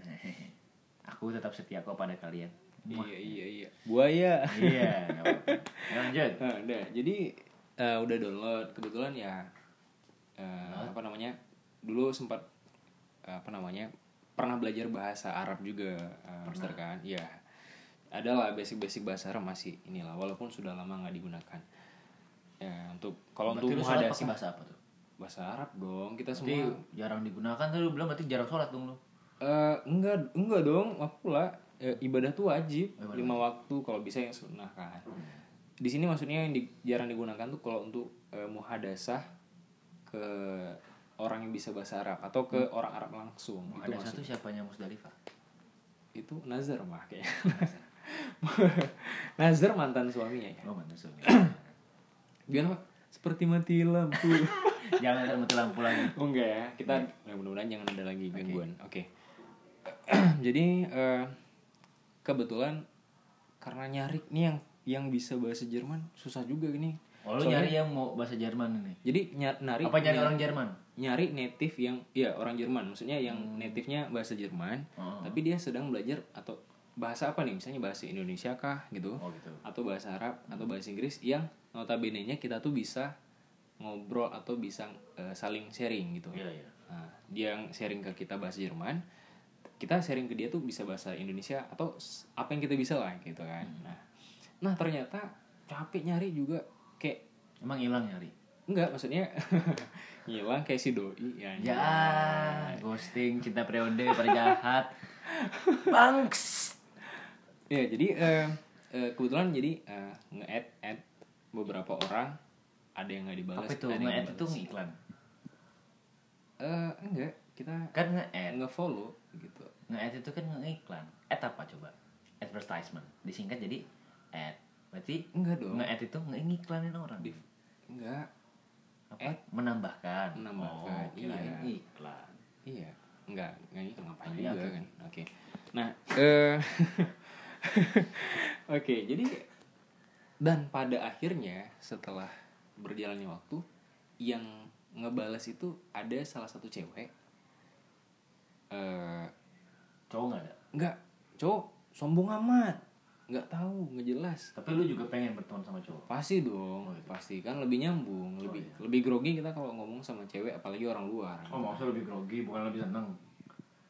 Aku tetap setia kok pada kalian. iya iya iya buaya iya. nggak apa-apa. Ya, lanjut. Nah, udah jadi eh, udah download kebetulan ya eh, apa namanya dulu sempat eh, apa namanya pernah belajar bahasa Arab juga eh, Mister kan? Ya ada lah basic-basic bahasa Arab masih inilah walaupun sudah lama nggak digunakan. Ya untuk kalau Berarti untuk bahasa apa tuh? bahasa Arab dong kita Berarti semua. jarang digunakan tuh lu bilang berarti jarang sholat dong lu. Eh, enggak enggak dong aku lah. Eh, ibadah tuh wajib ibadah lima waktu kalau bisa yang sunnah kan? Di sini maksudnya yang di- jarang digunakan tuh kalau untuk eh, muhadasah ke orang yang bisa bahasa Arab atau ke orang Arab langsung itu Ada maksud satu siapanya Musdalifah. itu Nazar mah kayaknya Nazar mantan suaminya ya Oh, mana suami. gimana Pak? seperti mati lampu Jangan ada mati lampu lagi. Oh enggak ya, kita ya, mudah-mudahan jangan ada lagi gangguan. Oke. Jadi eh, kebetulan karena nyari nih yang yang bisa bahasa Jerman susah juga gini. Oh, lu nyari yang mau bahasa Jerman ini. Jadi ny- nari Apa nyari orang Jerman? Nyari native yang ya orang Jerman maksudnya yang native-nya bahasa Jerman Oh. tapi dia sedang belajar atau bahasa apa nih misalnya bahasa Indonesia kah gitu Oh gitu. atau bahasa Arab atau bahasa Inggris yang notabene-nya kita tuh bisa ngobrol atau bisa eh, saling sharing gitu Iya iya. Nah, dia yang sharing ke kita bahasa Jerman, kita sharing ke dia tuh bisa bahasa Indonesia atau apa yang kita bisa lah gitu kan. Hmm. Nah, nah ternyata capek nyari juga kayak Emang hilang nyari. Enggak maksudnya ngilang kayak si doi ya. Ya, ghosting, cinta periode, perjahat. Bangs. Ya, jadi eh, eh, kebetulan jadi eh, nge-add add beberapa orang ada yang nggak dibalas. Apa itu? Nge-add itu ngiklan. Eh, enggak, kita Kan nge-add. nge-follow gitu. Nge-add itu kan ngiklan. Add apa coba? Advertisement. Disingkat jadi add. Berarti Enggak dong. nge-add itu ngiklanin orang. Di- enggak. Apa? Menambahkan. Menambahkan, Oh, iya. iklan. Iya, enggak, enggak gitu ngapain Iya, juga kan. Oke. Nah, eh Oke, jadi dan pada akhirnya setelah berjalannya waktu yang ngebales itu ada salah satu cewek eh Cowok nggak ada. enggak, cowok sombong amat. Enggak tahu, nggak jelas. Tapi lu juga pengen berteman sama cowok. Pasti dong, Oh, iya. pasti kan lebih nyambung, lebih iya. lebih grogi kita kalau ngomong sama cewek apalagi orang luar. Oh, maksudnya lebih grogi, bukan lebih seneng.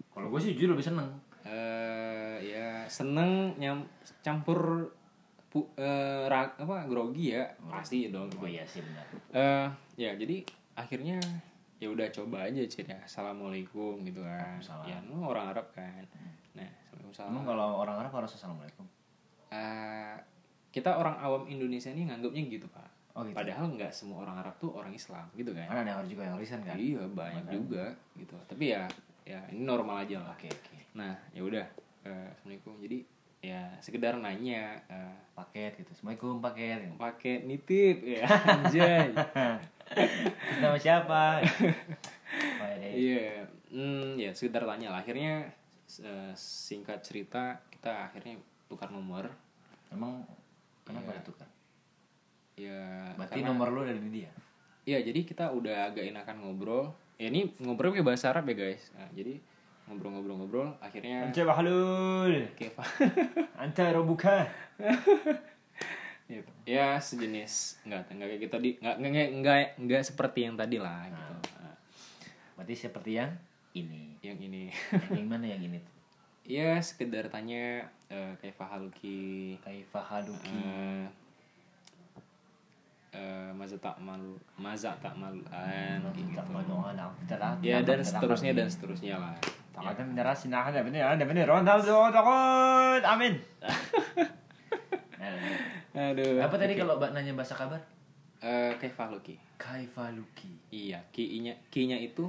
Kalau gue sih jujur lebih seneng. eh ya seneng nyam campur pu, eh, ra- apa grogi ya pasti dong Oh iya sih benar. eh ya jadi akhirnya ya udah coba aja ya assalamualaikum gitu kan ya nu orang Arab kan nah assalamualaikum kalau orang Arab harus assalamualaikum. Eh, kita orang awam Indonesia ini nganggapnya gitu pak Oh gitu. padahal nggak semua orang Arab tuh orang Islam gitu kan Kan ada orang juga yang lisan kan. iya banyak Makanya. juga gitu tapi ya ya ini normal aja lah Oke oke. Nah, ya udah. Eh, Assalamualaikum. Jadi ya sekedar nanya eh, Paket gitu. Assalamualaikum paket. pakai nitip ya anjay. Nama siapa? Ya. Iya. Hmm, ya sekedar tanya lah. Akhirnya eh, singkat cerita kita akhirnya tukar nomor. Emang kenapa itu kan? Ya Berarti karena- nomor lu dari dia. Iya, jadi kita udah agak enakan ngobrol. Ya ini ngobrol pakai bahasa Arab ya, guys. Nah, jadi ngobrol-ngobrol-ngobrol akhirnya Anta bahlul. Kefa. Anta robuka. ya, ya sejenis enggak enggak kayak gitu di enggak enggak enggak enggak seperti yang tadi lah gitu. Nah, Berarti seperti yang ini. yang ini yang mana yang ini tuh? ya sekedar tanya eh, kayak Fahaluki Kaifa haluki. eh eh, maza tak malu maza tak maluan kayak gitu. Tak malu fitrat. ya dan seterusnya dan seterusnya lah Tak ada benar sinah ada benar ada benar. Ronaldo takut. Amin. aduh Apa tadi kalau mbak nanya bahasa kabar? Eh, kayak Fahaluki Kaifa luki. iya ki-nya ki-nya itu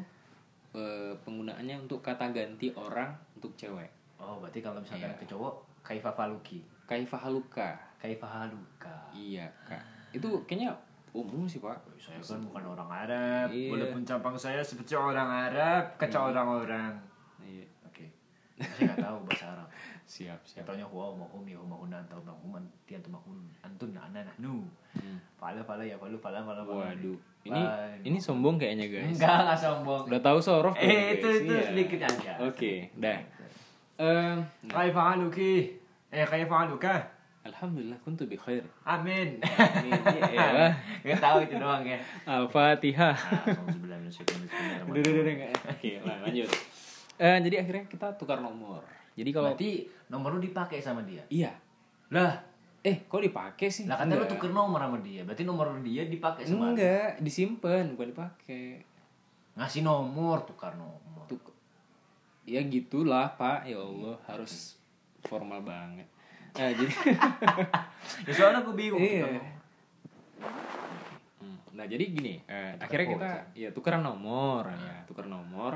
eh, penggunaannya untuk kata ganti orang untuk cewek Oh, berarti kalau misalkan Iya. ke cowok kaifa faluki. kayak Fahaluka Kaifa haluka. Iya kak. Itu kayaknya umum sih pak. Saya kan bukan orang Arab, Iya. walaupun campang saya seperti orang Arab, kacau orang-orang. Iya. Oke. Saya nggak tahu bahasa Arab. Siap Saya siap. taunya huwa mahum ya mahun antau mahum tian tu mahun antun na ana nahnu. Hmm. Fala fala ya falu fala fala fala. Waduh. Ini Bye. ini sombong kayaknya guys. Enggak, enggak sombong. Udah tahu sorof. Eh, itu guys. itu Iya. sedikit aja. Oke, dah. Eh, Kaifa haluki? Eh, kaifa haluka? Alhamdulillah kuntu bi khair. Amin. Iya. Enggak tahu itu doang ya. Al-Fatihah. Nggak. Oke, lanjut. Eh, jadi akhirnya kita tukar nomor. Jadi kalau Berarti nomor lu dipakai sama dia. iya. Lah, Eh, kok dipakai sih? lah kata lu tuker nomor sama dia. Berarti nomor dia dipakai sama Enggak, disimpan, bukan dipakai. Ngasih nomor, tukar nomor. Ya gitulah pak ya Allah harus formal banget nah jadi Ya soalnya gue bingung. iya tukar. Hmm, nah jadi gini eh, Tukar akhirnya kita voucher. ya tukeran nomor ya tukar nomor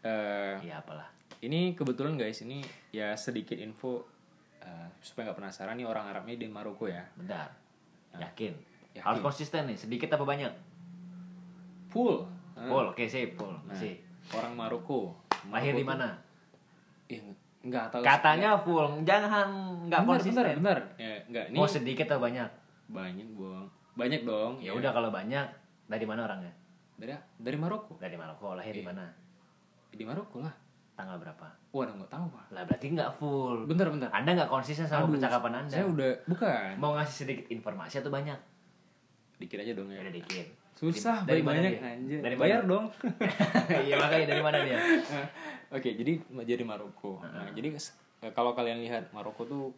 eh Iya apalah. ini kebetulan guys ini ya sedikit info eh, supaya nggak penasaran nih orang Arabnya di Maroko ya Bentar. Yakin. Yakin. Harus konsisten nih, sedikit apa banyak? full Full, oke sih, full. nah, Sih. orang Maroko Lahir di mana? tuh- eh, nggak tahu Katanya full, jangan nggak bentar, konsisten. bentar bentar ya nggak ini Mau sedikit atau banyak? banyak dong banyak dong Ya udah kalau banyak, dari mana orangnya? dari dari Maroko Dari Maroko, lahir di Iya. mana? di Maroko lah Tanggal berapa? waduh nggak tahu pak Lah berarti nggak full. bentar bentar Anda nggak konsisten sama Aduh, percakapan Anda. saya udah bukan Mau ngasih sedikit informasi atau banyak? dikit aja dong ya Ya udah dikit. Susah Dari banyak dia? anjir Dari bayar mana? dong Iya makanya dari mana dia? oke jadi jadi Maroko nah jadi kalau kalian lihat Maroko tuh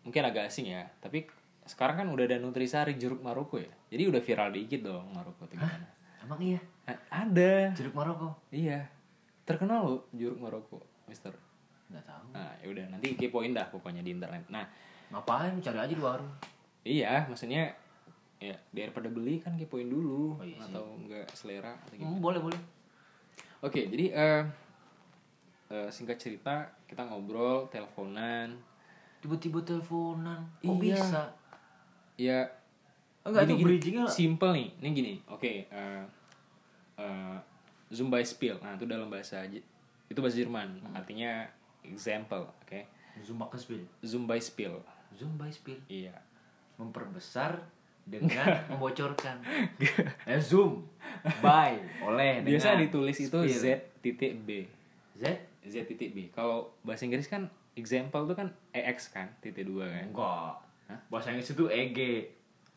mungkin agak asing ya tapi sekarang kan udah ada nutrisari jeruk Maroko ya jadi udah viral dikit dong Maroko tuh gimana Emang iya? A- ada Jeruk Maroko? iya terkenal loh jeruk Maroko Mister Nggak tahu. nah ya udah nanti kepoin dah pokoknya di internet nah Ngapain? Cari aja di warung. iya maksudnya ya daripada beli kan kepoin dulu Oh, iya sih. atau enggak selera atau gimana Hmm, boleh boleh. Oke, jadi eh eh, singkat cerita kita ngobrol, teleponan. Tiba-tiba teleponan. Kok Iya. bisa? Ya, Enggak itu gini, gini, bridgingnya simple nih. Ini gini, oke. eh eh, Zoom by Spiel. Nah, itu dalam bahasa itu bahasa Jerman. Hmm. Artinya example, oke. Zoom pakai spill. Zoom by Spiel. Zoom by spill. Iya. Memperbesar dengan membocorkan. eh, zoom by oleh Biasa ditulis itu. Z titik B. Z Z titik B. Kalau bahasa Inggris kan example itu kan EX kan, titik dua kan. enggak. Bahasa Inggris itu EG.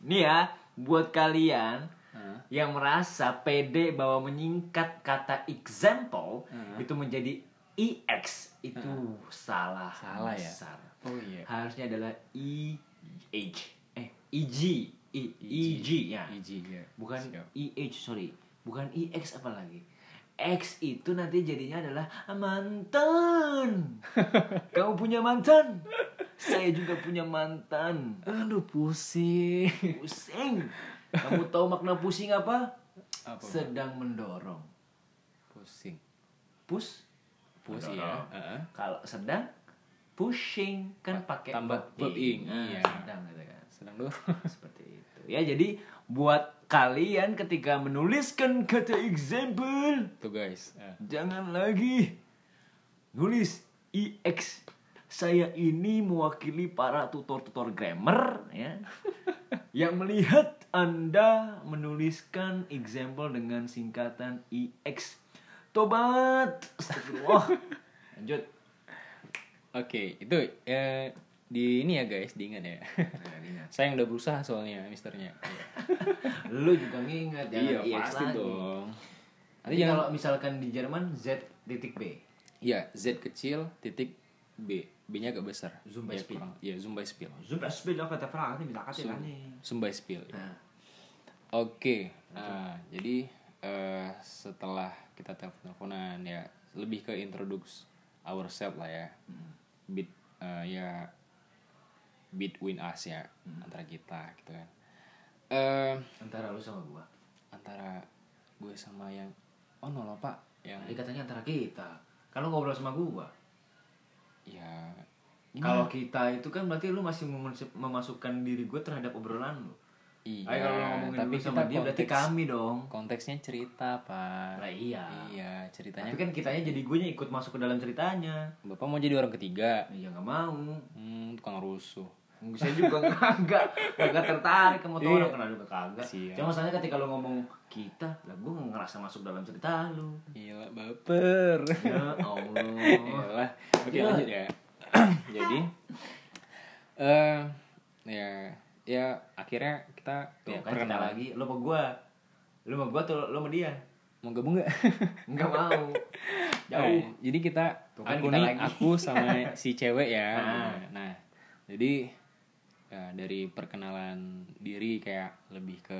Nih ya, buat kalian Hah? yang merasa pede bahwa menyingkat kata example Hmm. itu menjadi EX itu salah Salah ya? besar. Oh iya. Harusnya adalah EH eh EG E EG ya. EG ya. Bukan Siap. EH sorry. Bukan EX apa lagi? X itu nanti jadinya adalah mantan. Kamu punya mantan? Saya juga punya mantan. Aduh pusing. Pusing. Kamu tahu makna pusing apa? Apa? Sedang mendorong. Pusing. Push. Pusing ya. Kalau sedang pushing kan pakai tambah verb verb ing, Nah, iya. sedang gitu kan. Sedang dulu. Seperti itu. Ya, jadi buat kalian ketika menuliskan kata example, Tuh guys. Eh, jangan lagi nulis EX. Saya ini mewakili para tutor-tutor grammar ya. yang melihat Anda menuliskan example dengan singkatan EX. Tobat. Astagfirullah. Lanjut. Oke, itu eh, di ini ya guys, diingat ya. Saya yang udah berusaha soalnya misternya. Lu juga jangan iya, pasti lagi. dong. Nanti Nanti jangan kalau misalkan di Jerman Z titik B. Iya, Z kecil titik B. B-nya agak besar. Zoom by Ya, speed. Iya, zoom by speed. Zoom speed lah kata Frank ini bisa Zoom, nih. zoom by speed. ya. Nah, Oke, nah, jadi eh, setelah kita telepon-teleponan ya lebih ke introduce ourselves lah ya, bit eh, ya between us ya antara kita gitu kan. Eh antara lu sama gua. antara gue sama yang oh no lo pak yang Tadi katanya antara kita. Kalau ngobrol sama gua. ya Kalau kita itu kan berarti lu masih memasuk- memasukkan diri gua terhadap obrolan lu. iya Ayo kalau ngomongin tapi sama kita dia berarti kami dong. konteksnya cerita pak Lah iya. iya ceritanya Tapi kan kitanya jadi gue ikut masuk ke dalam ceritanya. bapak mau jadi orang ketiga Ya nggak mau. hmm tukang rusuh Saya juga kagak kagak tertarik sama tuh orang Iya. kenal juga kagak. Siap. Cuma masalahnya ketika lu ngomong kita, lah gue nggak ngerasa masuk dalam cerita lu. Gila baper Ya Allah. Iyalah. Oke Gila. lanjut ya. Jadi eh ya ya akhirnya kita Tuh ya, kan kita lagi, lu sama gua. Lu sama gua tuh lu sama dia. Mau gabung nggak? Enggak mau. Jauh. Nah, jadi kita Tuh kan aku kita nih lagi. aku sama si cewek ya. Ah. Nah, jadi ya, dari perkenalan diri kayak lebih ke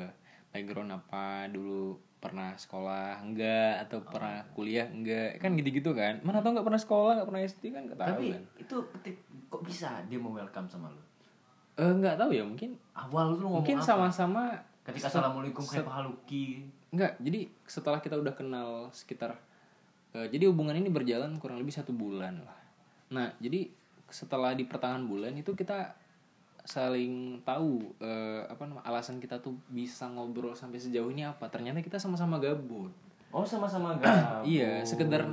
background apa dulu pernah sekolah enggak atau pernah kuliah enggak kan gitu-gitu kan mana tau nggak pernah sekolah nggak pernah SD kan nggak tahu Tapi kan itu kok bisa dia mau welcome sama lu? Eh, nggak tahu ya mungkin Awal lu ngomong mungkin sama-sama Ketika assalamualaikum kayak haluki. Enggak, jadi setelah kita udah kenal sekitar eh, jadi hubungan ini berjalan kurang lebih satu bulan lah. Nah, jadi setelah di pertengahan bulan itu kita saling tahu eh, apa nama alasan kita tuh bisa ngobrol sampai sejauh ini apa. Ternyata kita sama-sama gabut. Oh sama-sama gabut. Iya, sekedar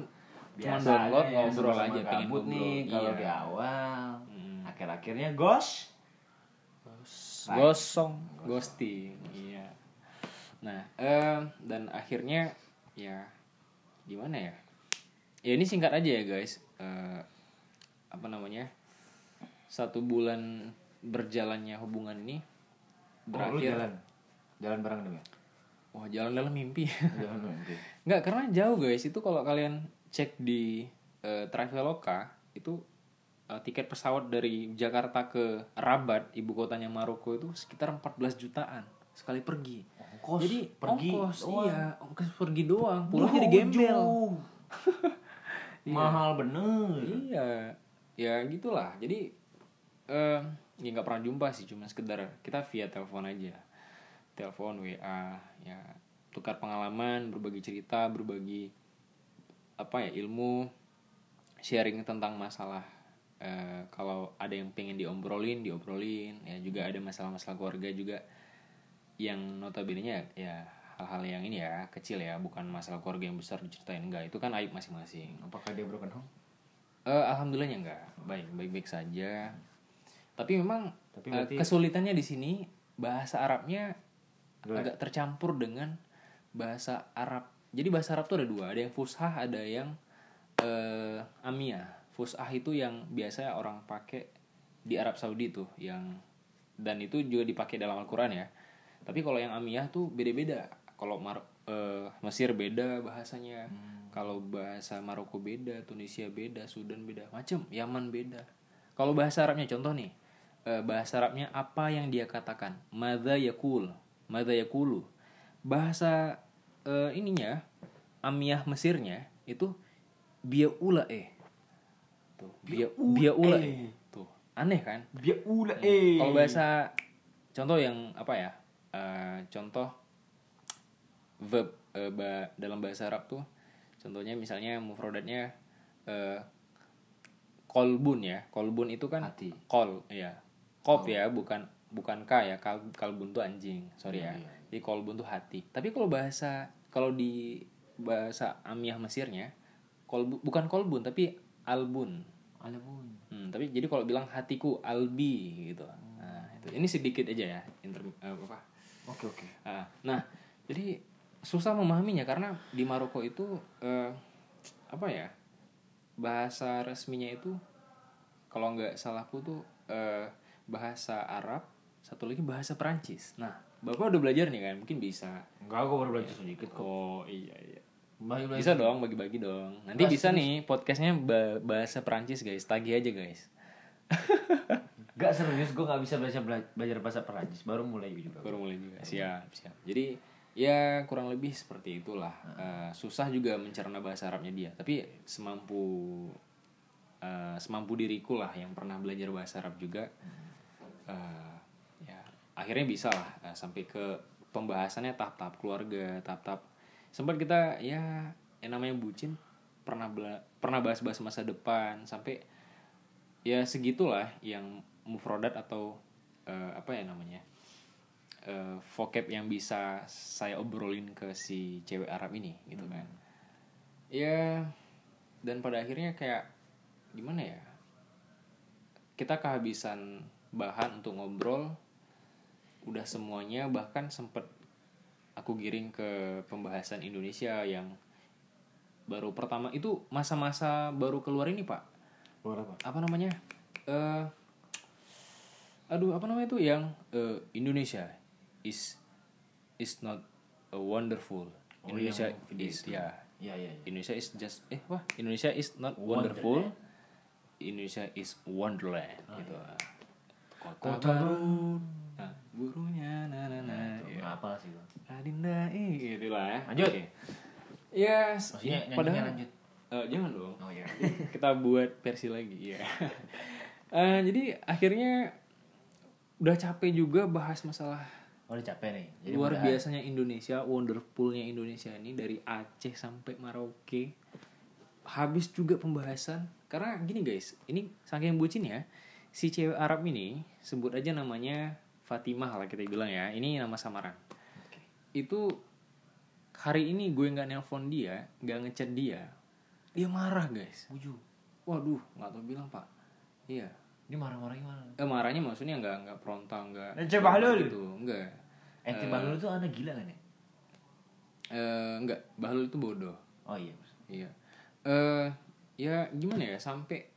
cuma download ya, ngobrol sama-sama aja pengen gabut nih kalau Iya. di awal. Hmm. Akhir-akhirnya gos. Gosong, ghosting. Iya. Nah, em, dan akhirnya ya gimana ya? Ya ini singkat aja ya guys. Eh, apa namanya? Satu bulan berjalannya hubungan ini berakhir. jalan. Jalan bareng dong ya. Wah jalan dalam mimpi. Jalan oke. Nggak karena jauh guys. Itu kalau kalian cek di eh, Traveloka itu eh, tiket pesawat dari Jakarta ke Rabat ibu kotanya Maroko itu sekitar 14 jutaan sekali pergi. Ongkos, Jadi pergi ongkos, doang. iya, ongkos pergi doang. Pulang jadi gembel. Jauh. Mahal bener. Iya, ya gitulah. Jadi eh ya nggak pernah jumpa sih, cuma sekedar kita via telepon aja, telepon WA, ya tukar pengalaman, berbagi cerita, berbagi apa ya ilmu, sharing tentang masalah. eh, kalau ada yang pengen diobrolin, diobrolin. Ya juga ada masalah-masalah keluarga juga yang notabene nya ya hal-hal yang ini ya kecil ya, bukan masalah keluarga yang besar diceritain enggak. Itu kan aib masing-masing. Apakah dia broken home? Eh, alhamdulillahnya enggak baik baik baik saja tapi memang Tapi eh, berarti- kesulitannya di sini bahasa Arabnya Gimana? agak tercampur dengan bahasa Arab. Jadi bahasa Arab tuh ada dua ada yang fushah ada yang eh, amiyah. Fushah itu yang biasa orang pakai di Arab Saudi tuh yang dan itu juga dipakai dalam Al-Quran ya. Tapi kalau yang amiyah tuh beda-beda. Kalau Mar- eh, Mesir beda bahasanya kalau bahasa Maroko beda Tunisia beda Sudan beda macem Yaman beda. Kalau bahasa Arabnya contoh nih eh, bahasa Arabnya apa yang dia katakan madza yakul madza yakulu bahasa eh, ininya amiyah Mesirnya itu biaula eh tuh bia biaula eh tuh aneh kan Dia ula eh. kalau bahasa contoh yang apa ya? Eh, contoh verb eh, ba- dalam bahasa Arab tuh contohnya misalnya mufrodatnya eh kolbun ya. Kolbun itu kan Hati. kol ya. Kop ya, bukan bukan k ya. Kal, kalbun tuh anjing. Sorry ya. Iya, iya. Jadi kolbun tuh hati. Tapi kalau bahasa kalau di bahasa Amiyah Mesirnya kolbu, bukan kolbun tapi albun. Alabun. Hmm, tapi jadi kalau bilang hatiku albi gitu. Nah, itu. Ini sedikit aja ya inter eh, apa? Oke oke. Ah, nah, jadi susah memahaminya karena di Maroko itu eh, apa ya? Bahasa resminya itu kalau nggak salahku tuh eh, bahasa Arab, satu lagi bahasa Perancis. Nah, Bapak udah belajar nih kan? Mungkin bisa. Enggak, gue baru belajar sedikit kok. Oh, iya iya. Bagi Bisa dong bagi-bagi dong. Nanti Bahas bisa nih podcastnya ba- bahasa Perancis guys. Tagih aja guys. Gak serius, gue gak bisa belajar belajar bahasa Perancis. Baru mulai juga. baru mulai juga siap siap jadi ya kurang lebih seperti itulah Eh, susah juga mencerna bahasa Arabnya dia tapi semampu eh, semampu diriku lah yang pernah belajar bahasa Arab juga eh, ya akhirnya bisa lah eh, sampai ke pembahasannya tahap-tahap keluarga tahap-tahap. Sempat kita ya yang namanya bucin pernah bela- pernah bahas-bahas masa depan sampai ya segitulah yang mufrodat atau eh, apa ya namanya eh, vocab yang bisa saya obrolin ke si cewek Arab ini gitu kan. Ya dan pada akhirnya kayak gimana ya kita kehabisan bahan untuk ngobrol udah semuanya bahkan sempet aku giring ke pembahasan Indonesia yang baru pertama. Itu masa-masa baru keluar ini pak. Luar apa? apa namanya? Eh aduh apa namanya itu? Yang eh, Indonesia is is not a wonderful. Oh, Indonesia is itu. ya. Iya iya. iya. Indonesia is just eh wah Indonesia is not wonderful. Indonesia is wonderland gitu kota, Kota baru nah, gurunya na na na ya. Nggak apa sih gue. Adinda eh gitu lah ya Lanjut. Oke. ya Maksudnya ya, padahal lanjut. Eh, jangan dong Oh iya. kita buat versi lagi ya Eh, jadi akhirnya udah capek juga bahas masalah Oh udah capek nih. Jadi luar mudahan- biasanya Indonesia wonderfulnya Indonesia ini dari Aceh sampai Merauke habis juga pembahasan karena gini guys ini saking bucin ya si cewek Arab ini sebut aja namanya Fatimah lah kita bilang ya ini nama samaran itu hari ini gue nggak nelpon dia nggak ngechat dia dia marah guys Uju. waduh nggak tau bilang pak iya Ini marah-marah gimana? eh, marahnya maksudnya nggak nggak frontal nggak Eh, coba lu. gitu enggak Ente Bahlul tuh anak gila kan ya? Eh enggak, bahlul itu bodoh. Oh iya. Iya. Eh ya gimana ya sampai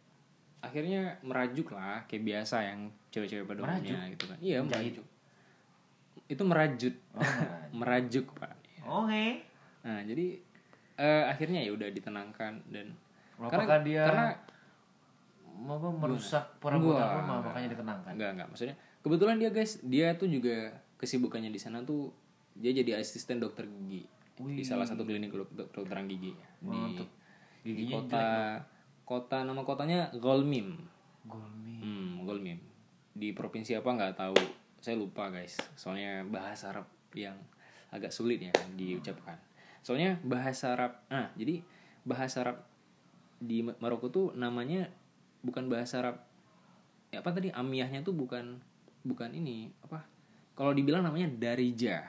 akhirnya merajuk lah kayak biasa yang cewek-cewek pada umumnya gitu kan. Iya, merajuk. Itu merajut. Oh, merajuk, Pak. Oke. Nah, jadi eh akhirnya ya udah ditenangkan dan Apakah dia karena apa merusak perabotan rumah makanya ditenangkan? enggak enggak maksudnya kebetulan dia guys dia tuh juga kesibukannya di sana tuh dia jadi asisten dokter gigi di Wih. salah satu klinik dok- dok- kedokteran gigi di, Mantap. di Giginya kota kota nama kotanya Golmim. Golmi. hmm, Golmim. Di provinsi apa nggak tahu. Saya lupa guys. Soalnya bahasa Arab yang agak sulit ya diucapkan. Soalnya bahasa Arab nah jadi bahasa Arab di Ma- Maroko tuh namanya bukan bahasa Arab ya apa tadi? Amiyahnya tuh bukan bukan ini apa? Kalau dibilang namanya darija.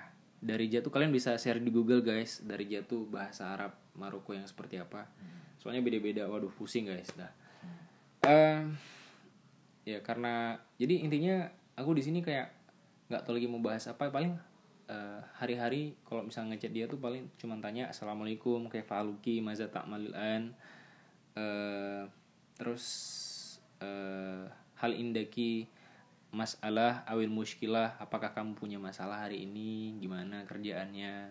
Darija tuh kalian bisa share di Google guys. Darija tuh bahasa Arab Maroko yang seperti apa soalnya beda-beda. Waduh pusing guys. Dah. Eh, ya karena jadi intinya aku di sini kayak nggak tahu lagi mau bahas apa. Paling eh, hari-hari kalau misalnya ngechat dia tuh paling cuman tanya assalamualaikum kayak faluki maza tak malilan eh terus eh, hal indaki masalah awil muskilah apakah kamu punya masalah hari ini? Gimana kerjaannya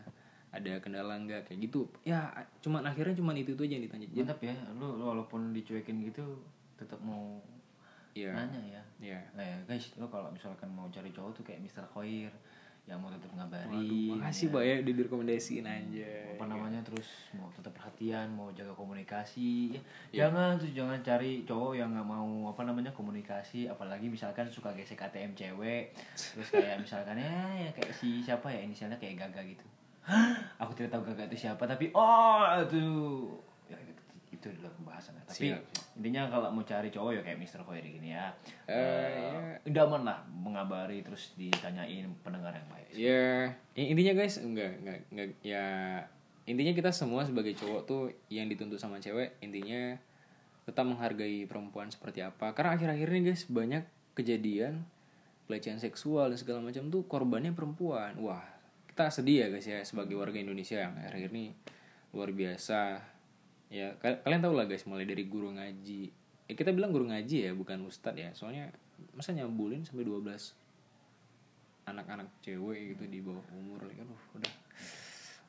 ada kendala nggak? Kayak gitu. Ya cuman akhirnya cuman itu tuh aja yang ditanya. Mantap ya, lu, lu walaupun dicuekin gitu tetap mau ya nanya ya. ya Nah ya guys, lu kalau misalkan mau cari cowok tuh kayak Mr. Khoir yang mau tetap ngabari, Waduh, makasih pak ya. udah direkomendasiin aja apa namanya terus mau tetap perhatian, mau jaga komunikasi. Ya, Jangan tuh jangan cari cowok yang nggak mau apa namanya komunikasi, apalagi misalkan suka gesek ATM cewek, terus kayak misalkan ya, ya kayak si siapa ya? Inisialnya kayak Gaga gitu. Aku tidak tahu Gaga itu siapa, tapi oh itu ya, itu adalah pembahasan. Tapi Siap. intinya kalau mau cari cowok ya kayak Mr. Khoir gini ya. Eh, idaman lah mengabari terus ditanyain pendengar yang baik. ya in- intinya guys enggak enggak enggak ya intinya kita semua sebagai cowok tuh yang dituntut sama cewek intinya tetap menghargai perempuan seperti apa karena akhir-akhir ini guys banyak kejadian pelecehan seksual dan segala macam tuh korbannya perempuan wah kita sedih ya guys ya sebagai warga Indonesia yang akhir-akhir ini luar biasa. Ya ka- kalian tahu lah guys mulai dari guru ngaji. Ya kita bilang guru ngaji ya bukan ustadz ya. Soalnya masa nyambulin sampai 12 anak-anak cewek gitu di bawah umur? Kan uh, udah.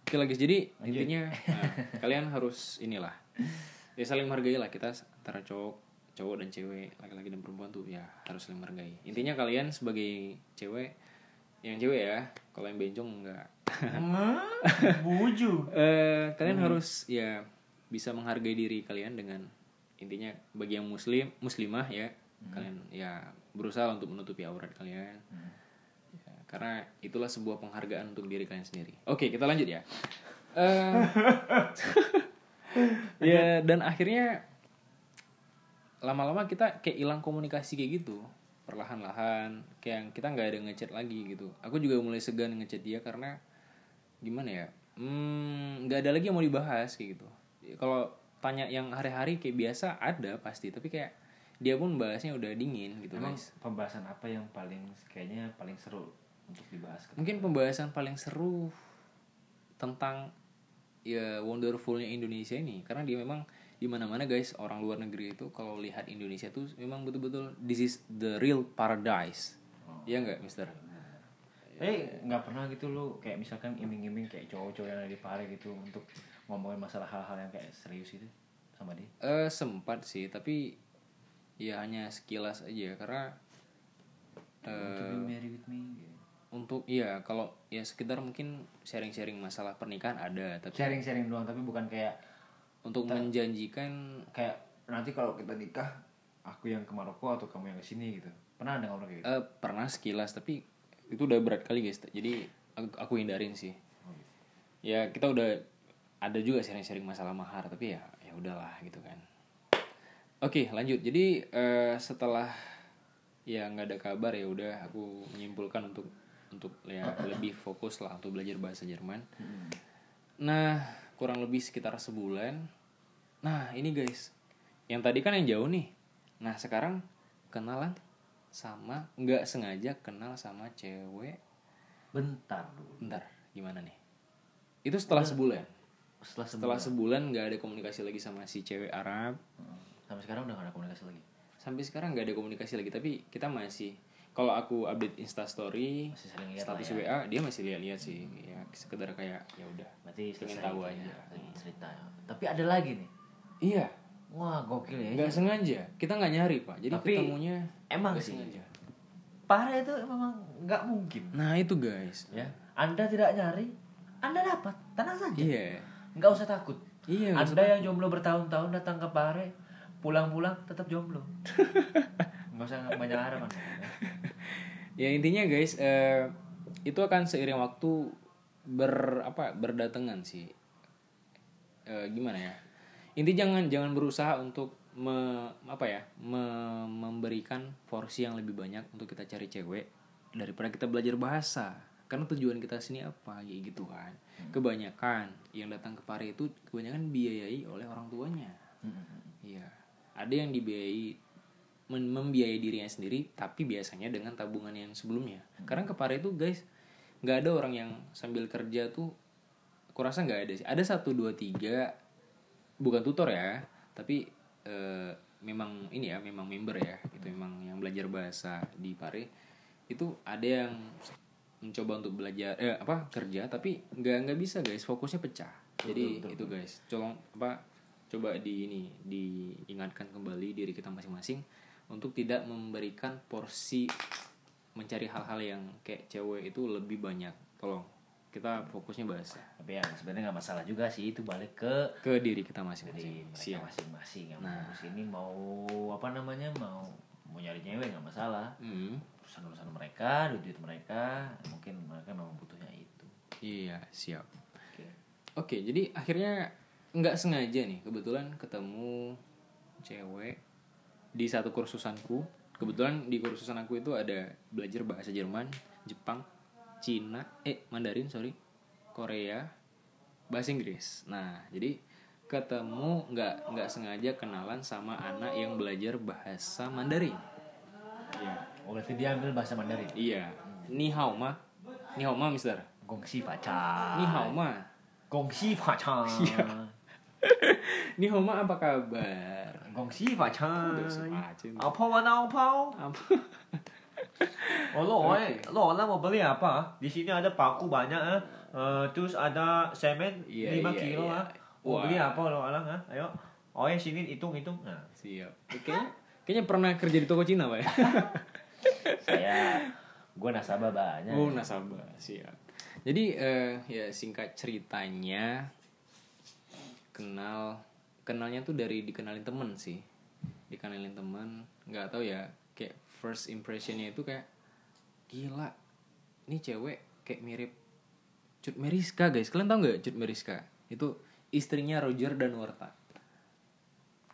Oke lagi jadi intinya nah, kalian harus inilah. Ya saling menghargai lah kita antara cowok cowok dan cewek laki-laki dan perempuan tuh ya harus saling menghargai. Intinya kalian sebagai cewek yang cewek ya kalau yang bencong enggak. Buju. Eh, kalian harus ya bisa menghargai diri kalian dengan intinya bagi yang muslim muslimah ya kalian ya berusaha untuk menutupi aurat kalian. Ya, karena itulah sebuah penghargaan untuk diri kalian sendiri. Oke kita lanjut ya. Eh, ya dan akhirnya lama-lama kita kayak hilang komunikasi kayak gitu perlahan-lahan kayak kita nggak ada ngechat lagi gitu. Aku juga mulai segan ngechat dia karena gimana ya hmm, nggak ada lagi yang mau dibahas kayak gitu. Kalau tanya yang hari-hari kayak biasa ada pasti tapi kayak dia pun bahasnya udah dingin gitu Emang guys. pembahasan apa yang paling kayaknya paling seru untuk dibahas? mungkin pembahasan paling seru tentang ya wonderfulnya Indonesia ini. Karena dia memang di mana-mana guys orang luar negeri itu kalau lihat Indonesia tuh memang betul-betul this is the real paradise ya nggak Mister Eh nggak pernah gitu lu kayak misalkan iming-iming kayak cowok-cowok yang ada di Pare gitu untuk ngomongin masalah hal-hal yang kayak serius itu sama dia. eh sempat sih tapi ya hanya sekilas aja karena Want to be married with me. gitu. untuk iya kalau ya sekitar mungkin sharing-sharing masalah pernikahan ada tapi Sharing-sharing doang tapi bukan kayak untuk menjanjikan kayak nanti kalau kita nikah aku yang ke Maroko atau kamu yang ke sini gitu. Pernah ada ngomong kayak gitu? eh, pernah sekilas tapi itu udah berat kali guys. Jadi aku, aku hindarin sih. Ya kita udah ada juga sharing-sharing masalah mahar tapi ya ya udahlah gitu kan. Oke lanjut. Jadi eh, setelah ya nggak ada kabar ya udah aku menyimpulkan untuk untuk ya lebih fokus lah untuk belajar bahasa Jerman. Nah kurang lebih sekitar sebulan nah ini guys yang tadi kan yang jauh nih nah sekarang kenalan sama nggak sengaja kenal sama cewek Bentar dulu. bentar gimana nih itu setelah sebulan Setelah setelah sebulan. sebulan nggak ada komunikasi lagi sama si cewek Arab Hmm. Sampai sekarang udah gak ada komunikasi lagi. sampai sekarang nggak ada komunikasi lagi tapi kita masih kalau aku update Insta Story status lah ya. WA dia masih lihat-lihat sih ya sekedar kayak ya udah Berarti Pengen tahu aja. ya, cerita. Tapi ada lagi nih. iya Wah gokil ya. nggak sengaja kita nggak nyari pak jadi Tapi ketemunya Emang sih. sengaja Parah itu memang nggak mungkin. nah itu guys Ya. Anda tidak nyari, Anda dapat. Tenang saja. iya Nggak usah takut. iya Anda yang jomblo bertahun-tahun datang ke Pare, pulang-pulang tetap jomblo. Nggak usah banyak harapan. ya intinya guys eh, itu akan seiring waktu ber apa berdatangan sih. Eh, gimana ya? Inti jangan jangan berusaha untuk me, apa ya me- memberikan porsi yang lebih banyak untuk kita cari cewek daripada kita belajar bahasa. Karena tujuan kita sini apa? Ya gitu kan. Kebanyakan yang datang ke Pare itu kebanyakan biayai oleh orang tuanya. Iya, ada yang dibiayai membiayai dirinya sendiri, tapi biasanya dengan tabungan yang sebelumnya. Karena ke Pare itu guys, nggak ada orang yang sambil kerja tuh, kurasa nggak ada sih. Ada satu dua tiga, bukan tutor ya, tapi eh, memang ini ya, memang member ya, itu memang yang belajar bahasa di Pare itu ada yang mencoba untuk belajar eh apa kerja tapi nggak nggak bisa guys. Fokusnya pecah. Jadi itu guys. Colong apa coba di ini diingatkan kembali diri kita masing-masing untuk tidak memberikan porsi mencari hal-hal yang kayak cewek itu lebih banyak. Tolong kita fokusnya bahasa Tapi ya sebenarnya nggak masalah juga sih itu balik ke ke diri kita masing-masing. Siap. masing-masing. Yang Nah. sini mau apa namanya mau mau nyari cewek nggak masalah. Hmm, urusan urusan mereka duit duit mereka mungkin mereka memang butuhnya itu. Iya siap. Oke. Oke, jadi akhirnya nggak sengaja nih kebetulan ketemu cewek di satu kursusanku. Kebetulan di kursusan aku itu ada belajar bahasa Jerman, Jepang, Cina, eh Mandarin sorry, Korea, bahasa Inggris. Nah, jadi ketemu nggak nggak sengaja kenalan sama anak yang belajar bahasa Mandarin. Iya. oh berarti dia ambil bahasa Mandarin Iya. Ni hao ma. Ni hao ma, Mister. gongsi pacar Ni hao ma. gongsi pacar Ni hao ma apa kabar? Gongsi pacar Udah sepace nih. apa mana apa Apa? Oh lo, eh, lo orang mau beli apa? Di sini ada paku banyak ah. Eh, terus ada semen Iya, 5 iya, kilo iya. ah. Mau beli apa lo ah? Ayo. Oh ya sini hitung hitung. Nah, Siap. Oke. Kayaknya pernah kerja di toko Cina, Pak ya? saya gue nasabah banyak. Oh, nasabah. Siap. Jadi eh, ya singkat ceritanya kenal kenalnya tuh dari dikenalin temen sih. Dikenalin temen, nggak tahu ya kayak first impressionnya itu kayak gila. Ini cewek kayak mirip Cut Meriska, guys. Kalian tahu nggak Cut Meriska? Itu istrinya Roger dan Warta.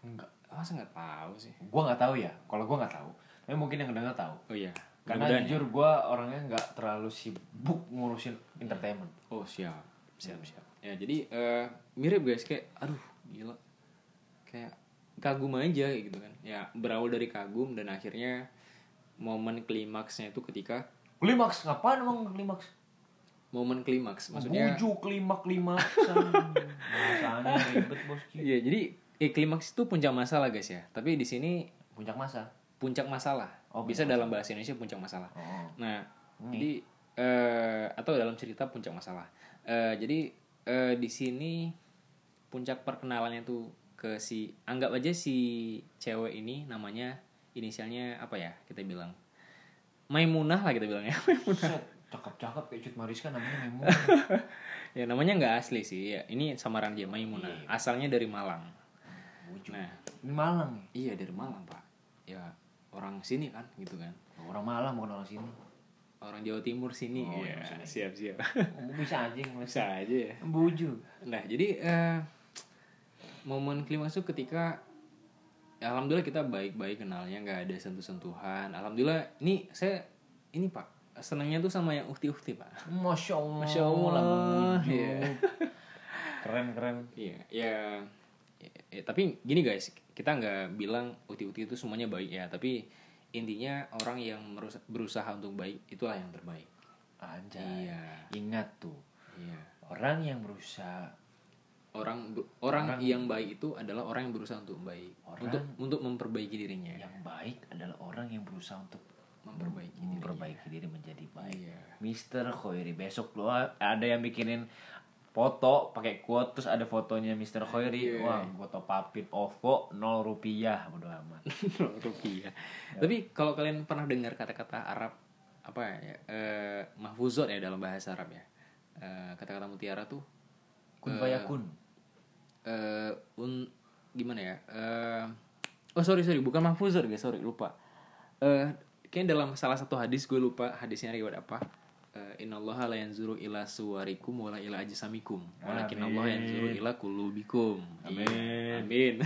Enggak. Masa nggak tahu sih? Gue nggak tahu ya. Kalau gue nggak tahu. Tapi mungkin yang dengar tahu. Oh iya. Karena ya. jujur gue orangnya nggak terlalu sibuk ngurusin entertainment. Oh siap, siap, siap. Ya jadi eh, mirip guys kayak, aduh gila, kayak kagum aja gitu kan. Ya berawal dari kagum dan akhirnya momen klimaksnya itu ketika Klimaks ngapain emang klimaks? momen klimaks, maksudnya. Bujuk klimak klimak. Bahasanya ribet bosku. Iya jadi eh, klimaks itu puncak masalah guys ya. Tapi di sini Puncak masa. puncak masalah. Oh, Bisa dalam bahasa Indonesia puncak masalah. Oh. Nah, jadi eh, atau dalam cerita puncak masalah. Eh, jadi eh, di sini puncak perkenalannya tuh ke si anggap aja si cewek ini namanya inisialnya apa ya kita bilang Maimunah lah kita bilangnya Set, cakep-cakep kayak Cut Mariska namanya Memo. ya namanya nggak asli sih ya ini samaran dia Maimunah Iya. asalnya dari Malang Bujuk. nah Ini Malang ya? iya dari Malang pak ya orang sini kan gitu kan Orang Malang bukan orang sini. orang Jawa Timur sini Oh, ya Jawa sini. siap siap Oh, bisa aja bisa aja ya Bujuk. Nah, jadi eh, momen klimaks itu ketika ya, alhamdulillah kita baik-baik kenalnya, nggak ada sentuh-sentuhan. Alhamdulillah, ini saya ini Pak, senangnya tuh sama yang ukti-ukti, Pak. Masya Allah. Masya Allah. Iya. Keren keren. Iya, ya, ya, ya, tapi gini guys, kita nggak bilang ukti-ukti itu semuanya baik ya, tapi intinya orang yang berusaha untuk baik itulah yang terbaik. Anjay. Iya. Ingat tuh. Iya. orang yang berusaha orang bu- orang, yang baik itu adalah orang yang berusaha untuk baik. Orang- untuk untuk memperbaiki dirinya. yang baik adalah orang yang berusaha untuk memperbaiki dirinya. memperbaiki diri menjadi baik. Iya. Mister Khoiri besok lo ada yang bikinin foto pakai quote terus ada fotonya Mister Khoiri. Iya. wah foto papit OVO 0 rupiah bodo amat. Rupiah. Tapi kalau kalian pernah dengar kata-kata Arab apa ya eh, mahfuzot ya dalam bahasa Arab ya Eh, kata-kata mutiara tuh kun fayakun eh un gimana ya? Eh oh sorry sorry bukan mahfuzat guys sorry lupa. Eh kayaknya dalam salah satu hadis gue lupa hadisnya riwayat apa. Inna Allah la yanzuru ila suwarikum wala ila ajsamikum. Walakin Allah yanzuru ila kulubikum Amin. Iya, amin.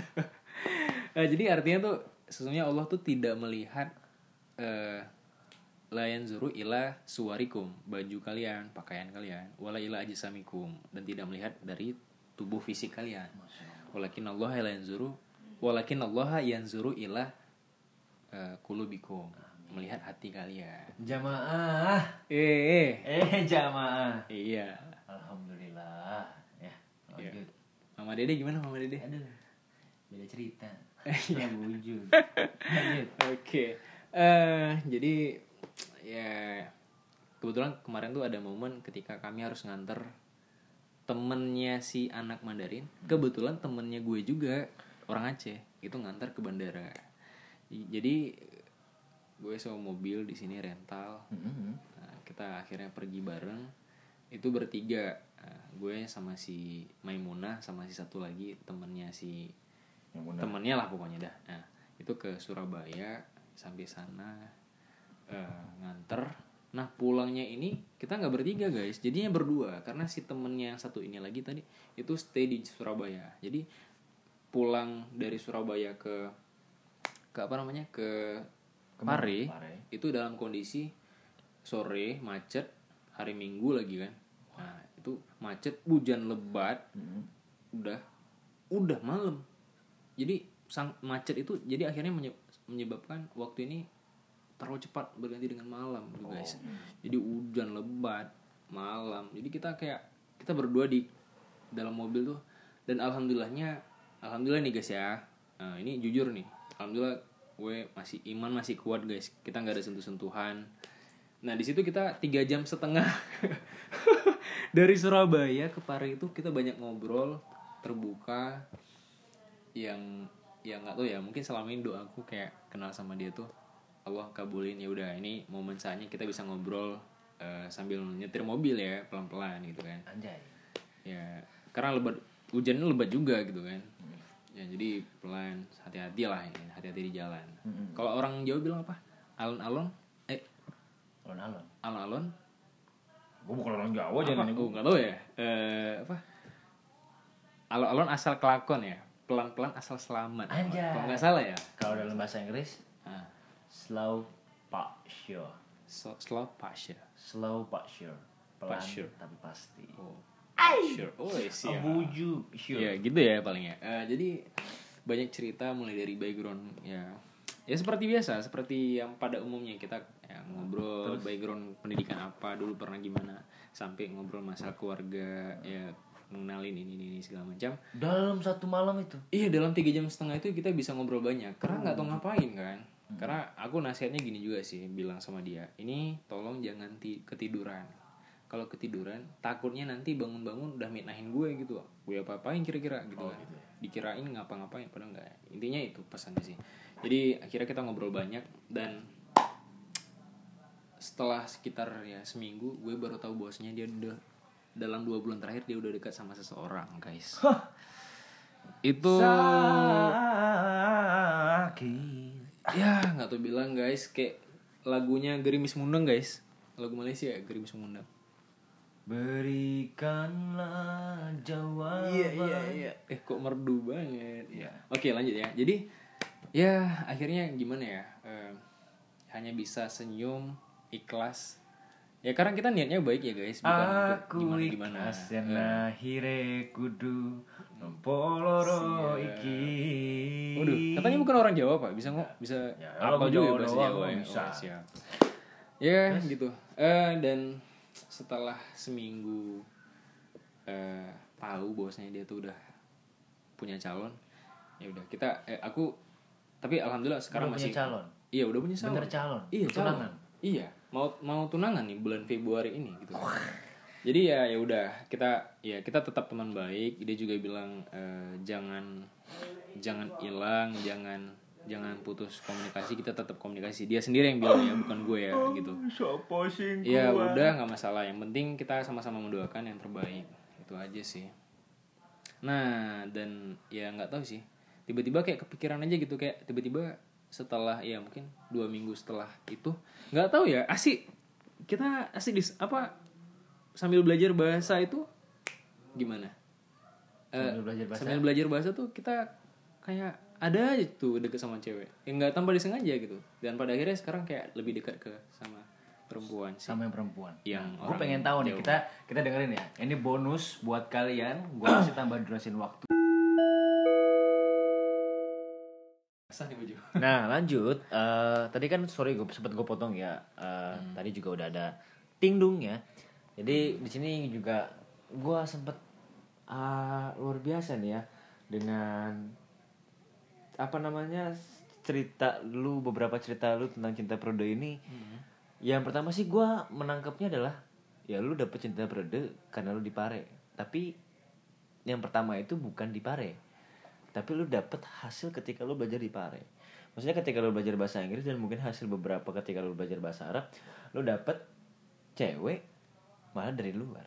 Eh, jadi artinya tuh sesungguhnya Allah tuh tidak melihat eh la yanzuru ila suwarikum. Baju kalian pakaian kalian. Wala ila ajsamikum. Dan tidak melihat dari tubuh fisik kalian. Walakin Allah. La yanzuru walakin Allah yanzuru ila eh, kulubikum melihat hati kalian. Jamaah. Eh eh. Jamaah. Iya. Alhamdulillah. Ya Iya. lanjut Mama Dede gimana Mama Dede? Aduh beda cerita. Yang wujud. Lanjut. Oke, eh jadi ya kebetulan kemarin tuh ada momen ketika kami harus nganter temennya si anak Mandarin. Kebetulan temennya gue juga orang Aceh itu nganter ke bandara. Jadi gue sewa mobil di sini rental. Mhm. Nah, kita akhirnya pergi bareng. Itu bertiga. Nah, gue sama si Maimunah sama si satu lagi temennya si benar temennya lah pokoknya dah nah itu ke Surabaya sampai sana eh, nganter nah pulangnya ini kita nggak bertiga guys. Jadinya berdua karena si temennya yang satu ini lagi tadi itu stay di Surabaya. Jadi pulang dari Surabaya ke ke apa namanya? Ke Pare, Pare. itu dalam kondisi sore macet hari Minggu lagi kan? Nah itu macet hujan lebat Mhm. udah udah malam. Jadi sang macet itu jadi akhirnya menye- menyebabkan waktu ini terlalu cepat berganti dengan malam gitu guys. Jadi hujan lebat malam. Jadi kita kayak kita berdua di dalam mobil tuh. Dan alhamdulillahnya alhamdulillah nih guys ya. Nah, ini jujur nih. Alhamdulillah gue masih iman masih kuat guys. Kita nggak ada sentuh-sentuhan. Nah di situ kita tiga jam setengah dari Surabaya ke Pare itu kita banyak ngobrol terbuka. Yang yang nggak tahu ya mungkin selama ini doaku kayak kenal sama dia tuh Allah kabulin ya udah ini momen saatnya kita bisa ngobrol eh, sambil nyetir mobil ya pelan-pelan gitu kan. Anjay. Ya karena lebat hujannya lebat juga gitu kan. Ya jadi pelan hati-hati lah ya, hati-hati di jalan. Mm-mm. kalau orang Jawa bilang apa? Alon-alon eh. Alon-alon alon-alon gue bukan orang Jawa apa? jangan oh nggak tahu ya. Eh apa? Alon-alon asal kelakon ya. Pelan-pelan asal selamat. Anjay. kalau nggak salah ya. Kalau dalam bahasa Inggris ah, slow but sure. So, slow passion slow but sure. Pelan But sure. tapi pasti. Oh sure. Oh siap Abuju sure. Ya gitu ya paling ya. Eh, jadi banyak cerita mulai dari background ya. Ya seperti biasa seperti yang pada umumnya kita ya, ngobrol background pendidikan apa dulu pernah gimana sampai ngobrol masalah keluarga ya mengenalin ini ini, ini segala macam. Dalam satu malam itu? Iya dalam tiga jam setengah itu kita bisa ngobrol banyak. Karena nggak tahu ngapain kan karena aku nasihatnya gini juga sih bilang sama dia ini tolong jangan ti- ketiduran. Kalau ketiduran takutnya nanti bangun-bangun udah mitnahin gue gitu. Gue apa apain kira-kira gitu kan. dikirain ngapa-ngapain padahal enggak intinya itu pesannya sih. Jadi akhirnya kita ngobrol banyak dan setelah sekitar ya seminggu gue baru tahu bosnya dia udah dalam dua bulan terakhir dia udah dekat sama seseorang guys. Itu sakit ya nggak tuh bilang guys. Kayak lagunya Gerimis Mundeng guys. Lagu Malaysia ya Gerimis Mundeng. Berikanlah jawaban. Eh kok merdu banget. Iya. oke lanjut ya. Jadi ya akhirnya gimana ya? Eh, hanya bisa senyum ikhlas. Ya karena kita niatnya baik ya guys. Bukan untuk aku gimana gimana ikhlas yang lahire kudu Poloro iki Waduh, katanya bukan orang Jawa pak, bisa nggak bisa Ya, apa kalau juga Jawa bahasa Jawa ya? bisa. Oh, siap. Ya gitu. Eh dan setelah seminggu eh, tahu bahwasanya dia tuh udah punya calon ya udah kita eh, aku tapi alhamdulillah sekarang Udah masih punya calon? iya udah punya calon Bener calon? iya calon Tunangan? iya mau mau tunangan nih bulan Februari ini gitu jadi ya ya udah kita ya kita tetap teman baik. Dia juga bilang eh, jangan jangan hilang jangan jangan putus komunikasi. Kita tetap komunikasi. Dia sendiri yang bilang ya bukan gue ya gitu. ya udah nggak masalah. Yang penting kita sama-sama mendoakan yang terbaik. Itu aja sih. Nah dan ya nggak tahu sih. Tiba-tiba kayak kepikiran aja gitu. Kayak tiba-tiba setelah ya mungkin dua minggu setelah itu nggak tahu ya. Asik. Kita asik di apa sambil belajar bahasa itu gimana Eh, Sambil belajar bahasa? sambil belajar bahasa tuh kita kayak ada aja tuh deket sama cewek yang nggak tanpa disengaja gitu dan pada akhirnya sekarang kayak lebih dekat ke sama perempuan sih sama yang perempuan. Yang gue orang pengen tahu nih jauh. kita kita dengerin ya. Ini bonus buat kalian. Gue kasih tambah durasin waktu. Nah lanjut. Eh, tadi kan sorry gue sempet gue potong ya. Eh, Tadi juga udah ada tingdung ya. Jadi di sini juga gue sempet ah, luar biasa nih ya dengan apa namanya cerita lu beberapa cerita lu tentang cinta periode ini. Yang pertama sih gue menangkapnya adalah ya lu dapet cinta periode karena lu di Pare. Tapi yang pertama itu bukan di Pare tapi lu dapet hasil ketika lu belajar di Pare. Maksudnya ketika lu belajar bahasa Inggris dan mungkin hasil beberapa ketika lu belajar bahasa Arab, lu dapet cewek malah dari luar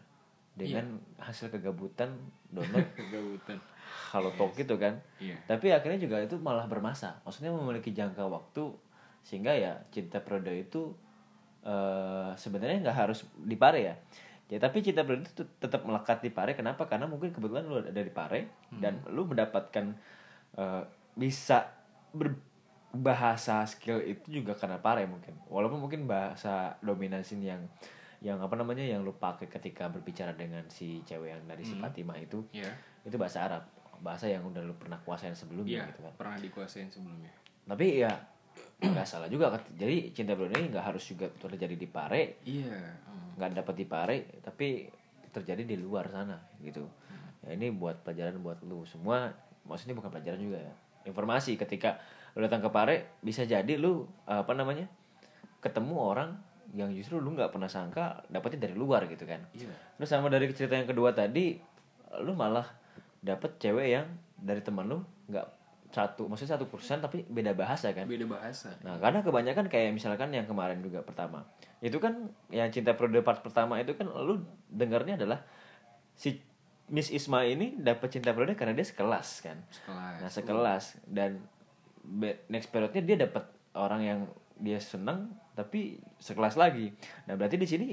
dengan hasil kegabutan download Kegabutan. kalau talk gitu kan. Iya. Tapi akhirnya juga itu malah bermasa. Maksudnya memiliki jangka waktu sehingga ya cinta periode itu eh sebenarnya nggak harus di Pare ya. Ya tapi cinta periode itu tetap melekat di Pare. Kenapa? Karena mungkin kebetulan lu ada di Pare dan lu mendapatkan eh, bisa berbahasa skill itu juga karena Pare mungkin. Walaupun mungkin bahasa dominasi yang yang apa namanya yang lu pakai ketika berbicara dengan si cewek yang dari si Fatimah itu Iya. itu bahasa Arab bahasa yang udah lu pernah kuasain sebelumnya Iya, gitu kan pernah dikuasain sebelumnya. tapi ya nggak salah juga jadi cinta ini nggak harus juga terjadi di Pare Iya. oh. nggak dapat di Pare tapi terjadi di luar sana gitu ya ini buat pelajaran buat lu semua maksudnya bukan pelajaran juga ya informasi ketika lu datang ke Pare bisa jadi lu apa namanya ketemu orang yang justru lu nggak pernah sangka dapetnya dari luar gitu kan Iya. Terus sama dari cerita yang kedua tadi, lu malah dapet cewek yang dari teman lu nggak satu, maksudnya satu kursan tapi beda bahasa kan. Beda bahasa. Nah karena kebanyakan kayak misalkan yang kemarin juga pertama, itu kan yang cinta periode part pertama itu kan lu dengarnya adalah si Miss Isma ini dapet cinta periode karena dia sekelas kan. Sekelas. Nah sekelas dan next periodnya dia dapat orang yang dia senang tapi sekelas lagi. Nah berarti di sini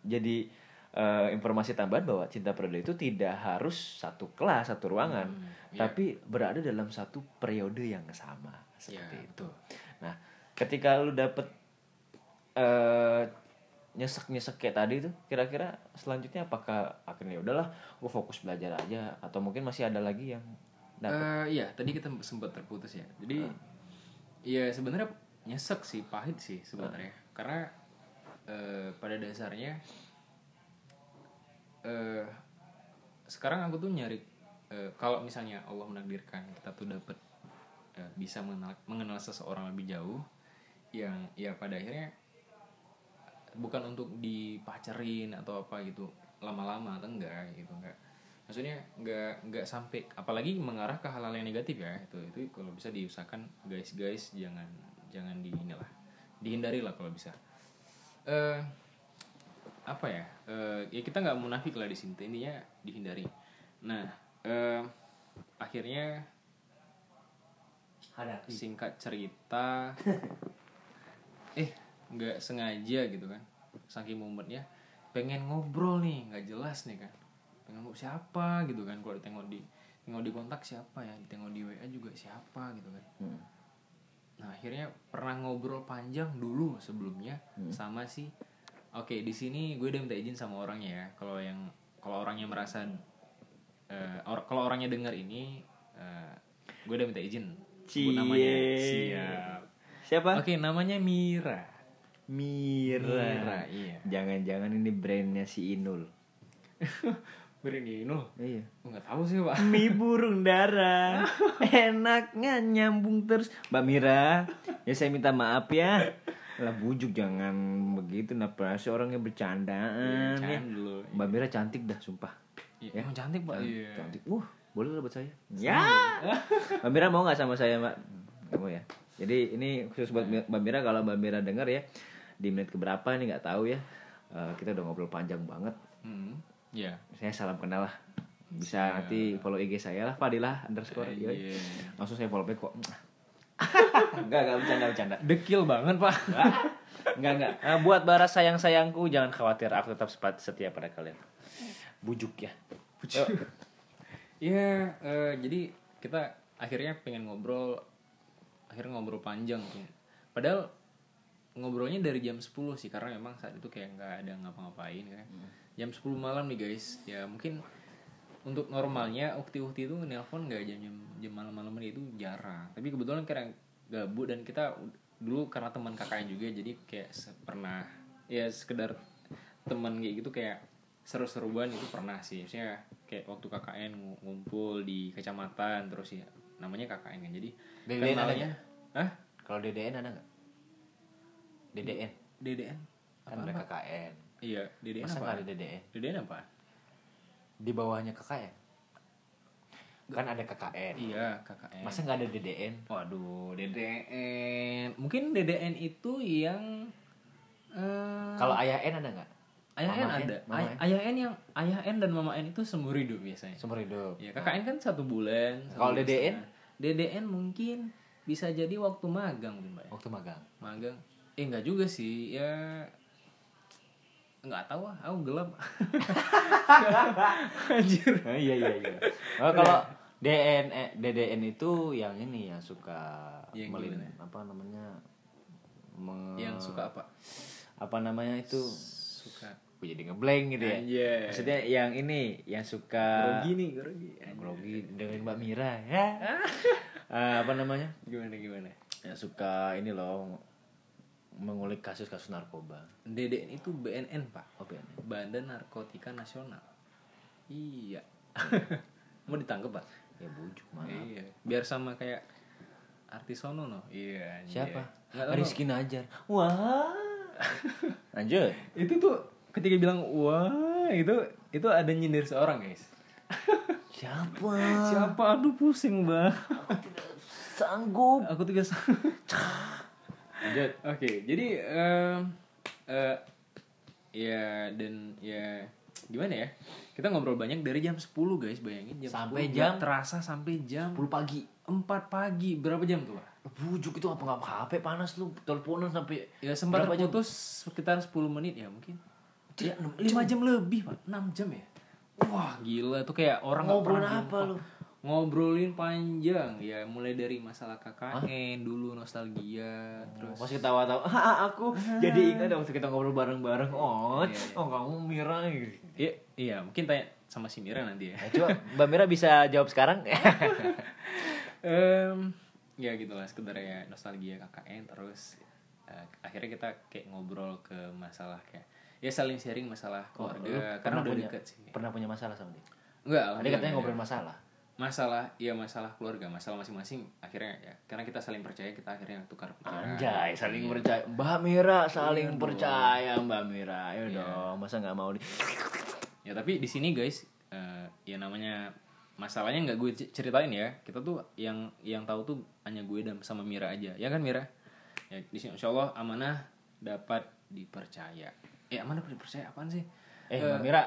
jadi eh, informasi tambahan bahwa cinta periode itu tidak harus satu kelas satu ruangan, tapi berada dalam satu periode yang sama seperti Iya, itu. Nah ketika lu dapet eh nyesek nyesek kayak tadi itu kira-kira selanjutnya apakah akhirnya "Ya udahlah gue fokus belajar aja atau mungkin masih ada lagi yang dapet Eh, iya, tadi kita sempat terputus ya. Jadi ya sebenarnya nyesek sih, pahit sih sebenarnya. Karena eh, pada dasarnya eh sekarang aku tuh nyari eh, kalau misalnya Allah menakdirkan kita tuh dapat eh, bisa mengenal, mengenal seseorang lebih jauh yang ya pada akhirnya bukan untuk dipacarin atau apa gitu lama-lama atau enggak gitu enggak maksudnya enggak enggak sampai apalagi mengarah ke hal-hal yang negatif ya itu itu kalau bisa diusahakan guys guys jangan jangan di inilah dihindari lah kalau bisa. Eh apa ya? Eh, ya kita nggak munafik lah di sini. Intinya dihindari. Nah eh akhirnya hadapi. singkat cerita eh nggak sengaja gitu kan. Saking momennya pengen ngobrol nih nggak jelas nih kan. Pengen ngobrol siapa gitu kan? Kalau ditengok di tengok di kontak siapa ya? Ditengok di WA juga siapa gitu kan? Hmm. Nah akhirnya pernah ngobrol panjang dulu sebelumnya sama si oke di sini gue udah minta izin sama orangnya ya kalau yang kalau orangnya merasa eh, or- kalau orangnya dengar ini eh, gue udah minta izin sebut namanya Cie. siap siapa oke namanya Mira Mira. Mira, iya. Jangan-jangan ini brandnya si Inul. Berinul. Iya. Enggak tahu sih, Pak. Mie burung dara Enaknya nyambung terus Mbak Mira Ya saya minta maaf ya Lah bujuk jangan begitu Napa sih orangnya bercandaan ya. Lu. Mbak Mira cantik dah sumpah Iya, emang cantik, Pak. Iya. Cantik Uh boleh lah buat saya Ya Mbak Mira mau gak sama saya Mbak Kamu ya Jadi ini khusus buat Mbak Mira Kalau Mbak Mira denger ya Di menit keberapa nih gak tahu ya Eh, Kita udah ngobrol panjang banget Hmm. Iya. saya salam kenal lah bisa nanti follow IG saya lah Fadilah underscore yoi. Iya. langsung saya follow back kok enggak enggak bercanda bercanda Dekil banget, Pak. enggak enggak Eh, buat baras sayang sayangku jangan khawatir aku tetap sepat setia pada kalian bujuk ya Iya, eh, jadi kita akhirnya pengen ngobrol akhirnya ngobrol panjang tuh. Padahal ngobrolnya dari jam 10 sih karena memang saat itu kayak nggak ada ngapa-ngapain kan. Jam 10 malam nih guys. Ya mungkin untuk normalnya ukti-ukti itu nelpon nggak jam jam jam malam-malam itu jarang. Tapi kebetulan karena gabut dan kita dulu karena teman KKN juga jadi kayak pernah ya sekedar teman kayak gitu kayak seru-seruan itu pernah sih. Maksudnya kayak waktu KKN ngu- ngumpul di kecamatan terus ya namanya KKN kan. Jadi DDN ada kenalnya Hah? kalau DDN ada nggak DDN DDN? kan ada KKN Iya, DDN masa apa? ada DDN DDN apa? di bawahnya KKN kan ada KKN Iya, KKN. masa nggak ada DDN Waduh, DDN. Mungkin DDN itu yang eh kalau ayah N ada nggak ayah N Mama N, ada. Ay- ayah N yang ayah N dan mama N itu seumur hidup biasanya. seumur hidup Ya, KKN kan satu bulan. Kalau DDN? DDN mungkin bisa jadi waktu magang mungkin, Mbak. waktu magang Magang. Eh enggak juga sih. Ya enggak tahu ah, aku gelap. Anjir. Oh, iya iya iya. Oh, kalau DN eh, DDN itu yang ini yang suka Yang melin gimana? apa namanya me- Yang suka apa? apa namanya itu Suka. Gue jadi ngeblank gitu ya. Anjay. Maksudnya yang ini yang suka Grogi nih, grogi. grogi dengan Mbak Mira ya. Eh, apa namanya? Gimana gimana? Yang suka ini loh mengulik kasus-kasus narkoba. DDN itu BNN, Pak. Oh, BNN. Badan Narkotika Nasional. Iya. Mau ditangkap, Pak? Ya bujuk mah. Iya. Biar sama kayak artis sono no. Iya. Siapa? Nggak tahu. Rizky Najar. Wah. Lanjut. Itu tuh ketika bilang wah itu itu ada nyindir seorang guys. Siapa? Siapa? Aduh pusing bang. Sanggup. Aku tiga. Lanjut. Oke, jadi em, eh, ya dan ya gimana ya? Kita ngobrol banyak dari jam 10 guys, bayangin jam Sampai 10, jam? terasa sampai jam 10 pagi. 4 pagi. Berapa jam tuh? Bujuk itu apa nggak HP panas lu teleponan sampai Ya sempat Berapa jam? terputus sekitar 10 menit ya mungkin. Ya, enam 5 jam lebih, Pak. 6 jam ya. Wah, gila tuh kayak orang pernah apa lu? Ngobrolin panjang ya, mulai dari masalah KKN dulu nostalgia, terus Pas ketawa-tawa, "Ah, aku jadi ingat waktu kita ngobrol bareng-bareng. Oh, Iya, iya. oh kamu Mira gitu. Iya, iya, mungkin tanya sama si Mira nanti ya. Nah, coba Mbak Mira bisa jawab sekarang? Em, ya gitulah sekedar ya nostalgia KKN terus eh, akhirnya kita kayak ngobrol ke masalah kayak ya saling sharing masalah Oh, lu keluarga karena pernah udah punya, deket sih. Pernah punya masalah sama dia? Enggak, Tadi alhamdulillah katanya ngobrol masalah. Masalah ya masalah keluarga masalah masing-masing akhirnya ya karena kita saling percaya kita akhirnya tukar pikiran Anjay, saling Iya. percaya. Mbak Mira saling Iya dong. percaya, Mbak Mira. Ayo Iya. dong, masa nggak mau di ya tapi di sini guys eh, ya namanya masalahnya nggak gue ceritain ya kita tuh yang yang tahu tuh hanya gue dan sama Mira aja ya kan Mira ya di sini Insya Allah amanah dapat dipercaya eh amanah dipercaya apaan sih Eh, Mbak Mira,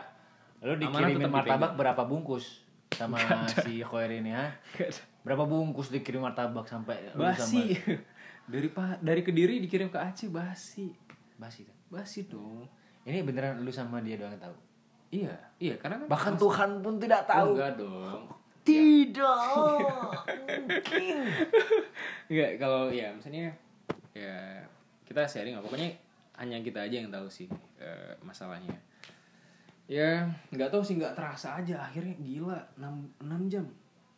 lu amanah dikirimin martabak dipegang. berapa bungkus sama si Khoir ini ha? Berapa bungkus dikirim martabak sampai basi dari pa dari kediri dikirim ke Aceh basi basi. tuh. basi dong Ini beneran lu sama dia doang yang tahu. iya iya karena kan Bahkan Tuhan pun tidak tahu. enggak dong Tidak. Mungkin. Enggak, kalau ya misalnya ya kita sharing lah. Pokoknya hanya kita aja yang tahu sih eh, masalahnya. Ya nggak tahu sih nggak terasa aja. Akhirnya gila 6, 6 jam.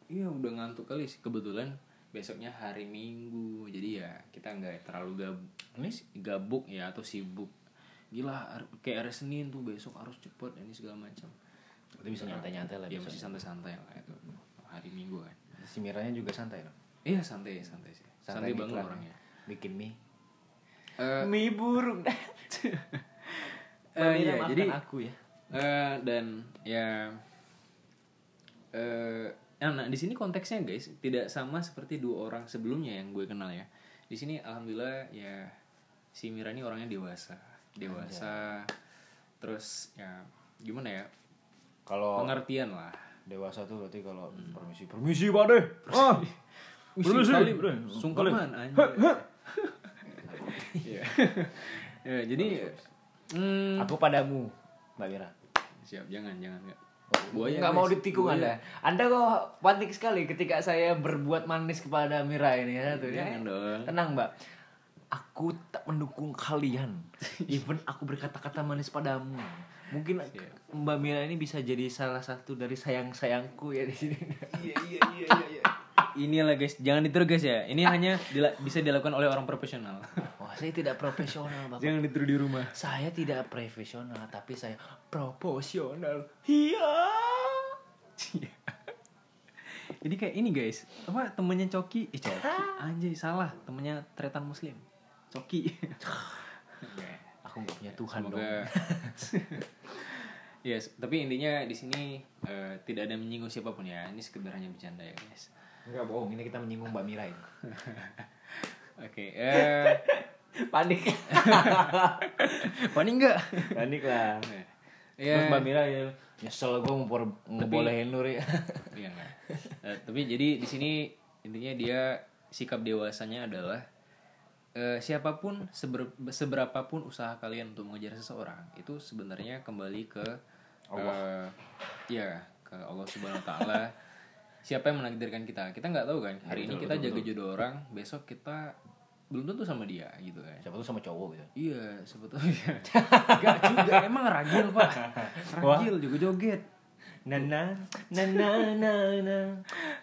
Iya udah ngantuk kali sih. Kebetulan besoknya hari Minggu. Jadi ya kita nggak terlalu gabuk ini sih gabuk ya atau sibuk. Gila kayak hari Senin tuh besok harus cepet ini segala macam. Berarti bisa nyantai-nyantai lah ya masih santai-santai lah itu. Hari minggu kan. Si Miranya juga santai loh. iya santai santai sih. Santai, gitu banget orangnya. Bikin mie. Eh, mie burung. Eh, iya, jadi aku ya. Eh, dan ya eh nah di sini konteksnya guys tidak sama seperti dua orang sebelumnya yang gue kenal ya. Di sini alhamdulillah ya si Mira ini orangnya dewasa. Dewasa. Terus ya gimana ya? Kalau pengertian lah. dewasa tuh berarti kalau permisi permisi pak deh. Ah. Permisi, bro. Sungkeman. Iya. ya, jadi hmm, Aku padamu, Mbak Mira. siap jangan jangan enggak. Buaya Buaya, nggak mau ditikung Buaya. Anda. Anda kok panik sekali ketika saya berbuat manis kepada Mira ini ya tuh. Ya. Tenang Mbak. Aku tak mendukung kalian. Even aku berkata-kata manis padamu. Mungkin Mbak Mira ini bisa jadi salah satu dari sayang-sayangku ya di sini. Iya iya iya iya. Inilah guys, jangan ditiru guys ya. Ini hanya dila- bisa dilakukan oleh orang profesional. Wah, saya tidak profesional, Bapak. jangan ditiru di rumah. Saya tidak profesional, tapi saya proporsional. Iya. Ini kayak ini guys, apa temennya Coki? Eh Coki, anjay salah, temennya Tretan Muslim. Coki. Aku nggak punya Tuhan dong. Semoga. yes, tapi intinya di sini eh, tidak ada menyinggung siapa pun ya. Ini sekedar hanya bercanda ya guys. Enggak bohong, ini kita menyinggung Mbak Mira ini. Oke, eh Panik. panik enggak? Panik lah. Ya, Terus Mbak Mira ya nyesel gue mau ngebolehin lu ya. Iya enggak. Eh, tapi jadi di sini intinya dia sikap dewasanya adalah eh, siapa pun seber, seberapapun usaha kalian untuk mengejar seseorang itu sebenarnya kembali ke Allah. ya ke Allah Subhanahu Wa Taala. Siapa yang menakdirkan kita? Kita nggak tahu kan. Hari ini kita jaga jodoh orang, besok kita belum tentu sama dia gitu kan. Siapa tuh sama cowok gitu. Iya, sebetulnya. Enggak juga, emang ragil, Pak. Ragil juga joget. Na na na na na na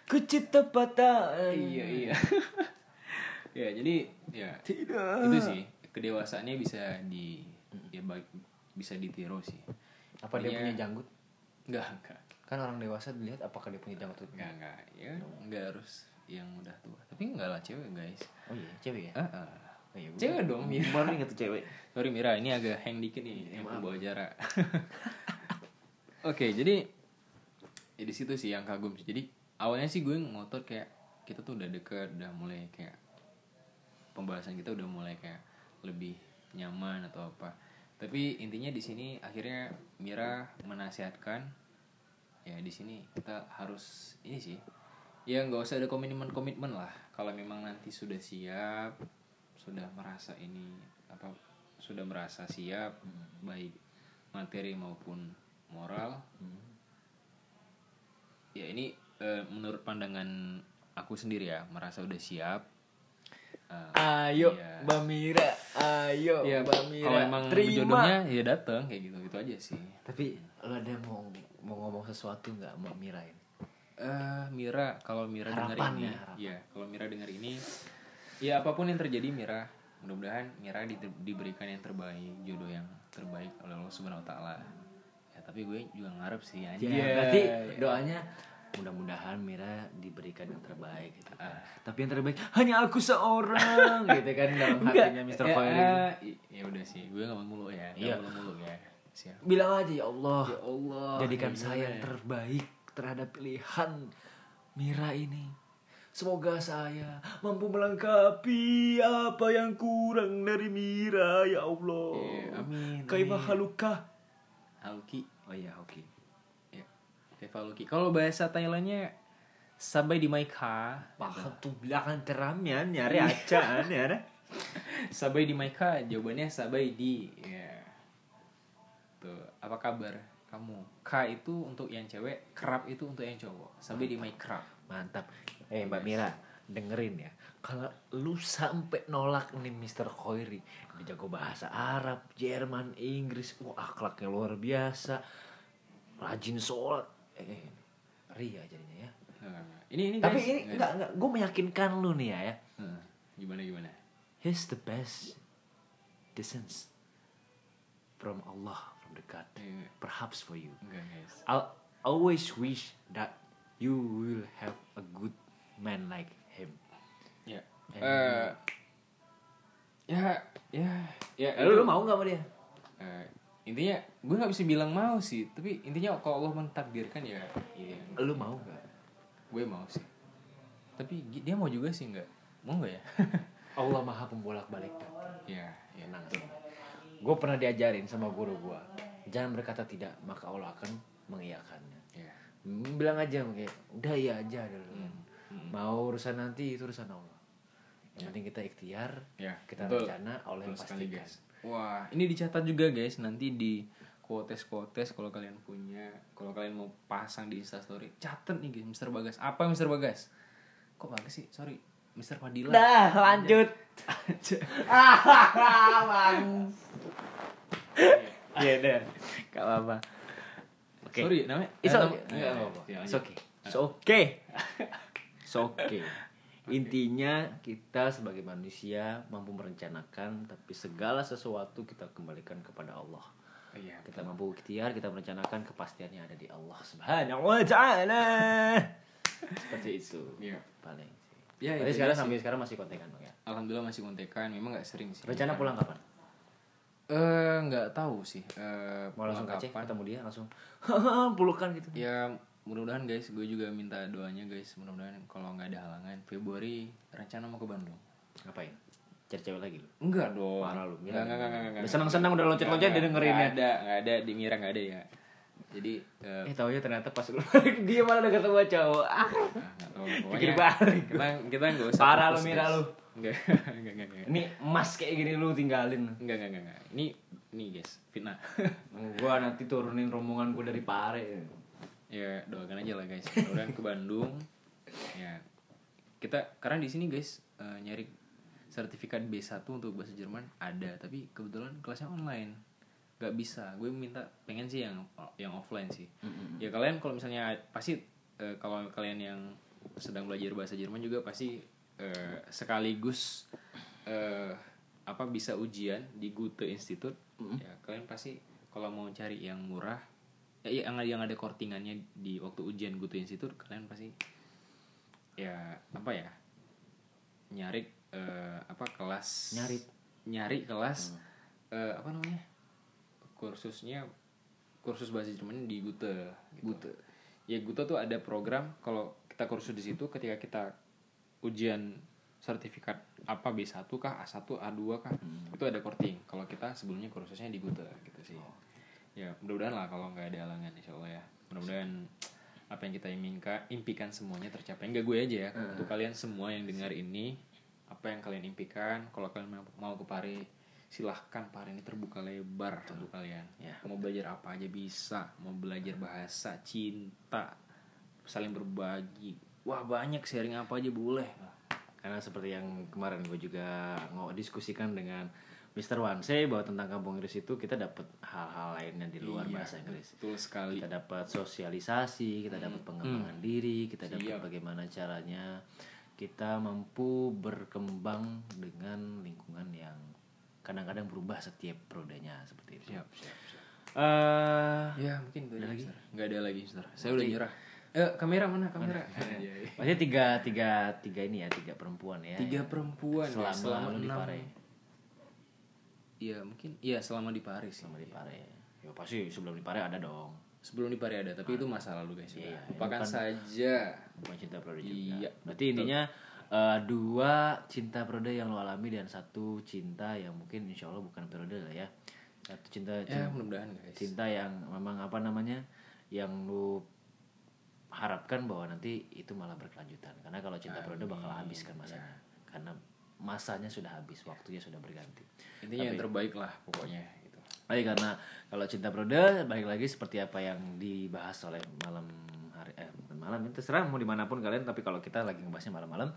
ku cita patah. Iya iya. ya jadi ya Tidak. itu sih kedewasaannya bisa di ya baik bisa ditiru sih. Apa dia Intinya- punya janggut? Enggak enggak Kan orang dewasa dilihat apakah dia punya janggut? enggak enggak ya enggak harus yang udah tua. Tapi enggak lah cewek guys. Oh iya, cewek ya? Ah, ah. Oh, iya, Cewek dong Mira. Baru inget tuh cewek. Sorry Mira, ini agak hang dikit nih yang bawa jarak. Oke, jadi ya di situ sih yang kagum sih. Jadi awalnya sih gue ngotot kayak kita tuh udah deket, udah mulai kayak pembahasan kita udah mulai kayak lebih nyaman atau apa. Tapi intinya di sini akhirnya Mira menasihatkan ya di sini kita harus ini sih ya nggak usah ada komitmen komitmen lah kalau memang nanti sudah siap sudah merasa ini apa sudah merasa siap baik materi maupun moral ya ini eh, menurut pandangan aku sendiri ya merasa udah siap Eh, Ayo, Iya. Mbak Mira. Ayo, ya Mbak Mira. kalau emang Terima. jodohnya ya datang kayak gitu itu aja sih Tapi lo ada mau mau ngomong sesuatu nggak Mbak Mira ini? eh Mira kalau Mira dengar ini ya, ya kalau Mira dengar ini ya apa pun yang terjadi Mira mudah-mudahan Mira di- diberikan yang terbaik jodoh yang terbaik oleh Allah Subhanahu Wa Taala ya tapi gue juga ngarep sih anjir Ya, berarti doanya mudah-mudahan Mira diberikan yang terbaik gitu kan. Tapi yang terbaik hanya aku seorang gitu kan dalam hatinya Mr. Eh, i- ya udah sih gue gak mau mulu ya Iya. Gak mau mulu ya siap Bilang aja ya Allah, ya Allah jadikan ya saya yang terbaik terhadap pilihan Mira ini. Semoga saya mampu melengkapi apa yang kurang dari Mira ya Allah. Iya, amin, Kaifa amin. haluka? Haluki Oh iya, oke. ya Kaifa Haluki kalau bahasa Thailandnya sampai di Maika Pakat tuh belakang teramnya nyari aja ya. Sabai di Maika jawabannya Sabai di ya tuh apa kabar kamu? K itu untuk yang cewek kerap itu untuk yang cowok. Sabai di Maika Mantap. Eh Mbak Mira, dengerin ya. Kalau lu sampai nolak nih Mr. Khoiri, dia jago bahasa Arab, Jerman, Inggris, wah akhlaknya luar biasa, rajin sholat, eh ria jadinya ya. Nah, ini ini Tapi guys, ini enggak enggak, gue meyakinkan lu nih ya, ya. Nah, gimana gimana? He's the best descent from Allah, God. Eh, Perhaps for you. enggak guys Al- always wish that you will have a good man like him. ya Eh, ya ya ya Eh, lu, mau nggak sama dia? Eh, intinya gue nggak bisa bilang mau sih tapi intinya kalau Allah mentakdirkan ya iya Lu mau nggak? gue mau sih tapi dia mau juga sih nggak mau nggak ya Allah maha pembolak balik. ya ya Tenang. Gue pernah diajarin sama guru gue. Jangan berkata tidak, maka Allah akan mengiyakannya. ya Hmm, bilang aja kayak udah iya aja dulu mau urusan nanti itu urusan Allah. Yang penting kita ikhtiar ya kita betul. rencana Allah yang sekali, pastikan. guys. Wah. Ini dicatat juga guys nanti di quotes quotes kalau kalian punya kalau kalian mau pasang di instastory catat nih guys Mister Bagas. Apa Mister Bagas? Kok Bagas sih? Sorry Mister Fadila dah lanjut ah bang iya deh gak apa apa oke sorry namanya It's okay. nama- Nggak ya, apa-apa. ya, It's lanjut. okay. It's okay. It's okay. Intinya kita sebagai manusia mampu merencanakan tapi segala sesuatu kita kembalikan kepada Allah. Iya Kita mampu ikhtiar, kita merencanakan kepastiannya ada di Allah Subhanahu wa taala. Seperti itu. Iya. Paling. Ya, itu sekarang sampai sekarang masih kontekan Bang ya. Alhamdulillah masih kontekan memang nggak sering sih Rencana pulang kapan? eh nggak tahu sih eh Mau langsung ke Aceh kapan. ketemu dia langsung pelukan gitu. ya mudah-mudahan guys gue juga minta doanya guys mudah-mudahan kalau nggak ada halangan Februari rencana mau ke Bandung Ngapain? Cari cewek lagi lu. enggak dong Marah lu, Mira. Nggak, nggak, nggak, nggak, nggak. Udah senang-senang udah loncat-loncat dia dengerinnya. nggak ada nggak ada di Mira nggak ada ya jadi eh, Eh tahu ya ternyata pas lu dia malah udah ketemu cowok. Ah, ah, tahu pikir balik. kita kita nggak usah Parah lu, Mira, lu. nggak nggak nggak nggak Ini emas kayak gini lu tinggalin. nggak nggak nggak nggak. ini ini guys fitnah gua nanti turunin rombongan gua dari Pare. ya doakan aja lah guys mudah-mudahan ke Bandung ya kita karena di sini guys eh, nyari sertifikat B1 untuk bahasa Jerman ada tapi kebetulan kelasnya online nggak bisa. Gue minta pengen sih yang yang offline sih. Ya kalian kalau misalnya pasti eh, kalau kalian yang sedang belajar bahasa Jerman juga pasti eh, sekaligus eh, apa bisa ujian di Goethe Institute. Ya kalian pasti kalau mau cari yang murah ya yang yang ada kortingannya di waktu ujian Goethe Institute kalian pasti ya apa ya nyari eh, apa kelas. Nyari. nyari kelas eh, apa namanya kursusnya kursus bahasa Jerman di Goethe gitu. ya Goethe tuh ada program kalau kita kursus di situ ketika kita ujian sertifikat apa B1 kah A1 A2 kah itu ada korting kalau kita sebelumnya kursusnya di Goethe gitu sih. Ya mudah-mudahan lah kalau nggak ada halangan insya Allah ya. Mudah-mudahan apa yang kita impikan impikan semuanya tercapai. Enggak gue aja ya untuk kalian semua yang dengar ini apa yang kalian impikan kalau kalian mau, ke Pare silahkan Pare ini terbuka lebar untuk kalian Ya. mau belajar apa aja bisa. Mau belajar bahasa cinta saling berbagi. Wah banyak sharing apa aja boleh. Karena seperti yang kemarin gue juga mau diskusikan dengan Mr. Wanse bahwa tentang kampung Inggris itu kita dapat hal-hal lainnya di luar Iya, bahasa Inggris. betul sekali. Kita dapat sosialisasi, kita dapat pengembangan diri, kita dapat bagaimana caranya kita mampu berkembang dengan lingkungan yang kadang-kadang berubah setiap prodenya seperti itu. siap siap, siap. Eh, ya mungkin itu Ada lagi? Nggak ada lagi Mister. saya udah nyerah eh kamera mana kamera Iya, iya. maksudnya tiga tiga tiga ini ya tiga perempuan ya. tiga perempuan ya, selama, selama lu di Pare. iya mungkin iya selama di Paris Selama di Pare. Ya pasti sebelum di Pare ada dong. sebelum di Pare ada tapi itu masa lalu guys Iya, lupakan kan- saja bukan cinta periode juga. Iya, Berarti intinya eh, dua cinta periode yang lo alami dan satu cinta yang mungkin insya Allah bukan periode lah ya. Satu cinta ya cinta, mudah-mudahan guys cinta yang memang apa namanya yang lu harapkan bahwa nanti itu malah berkelanjutan. Karena kalau cinta periode bakal habis kan masanya. Karena masanya sudah habis, waktunya sudah berganti. intinya yang terbaik lah pokoknya gitu Baik karena kalau cinta periode balik lagi seperti apa yang dibahas oleh malam hari eh malam. Itu terserah mau di mana pun kalian tapi kalau kita lagi ngebahasnya malam-malam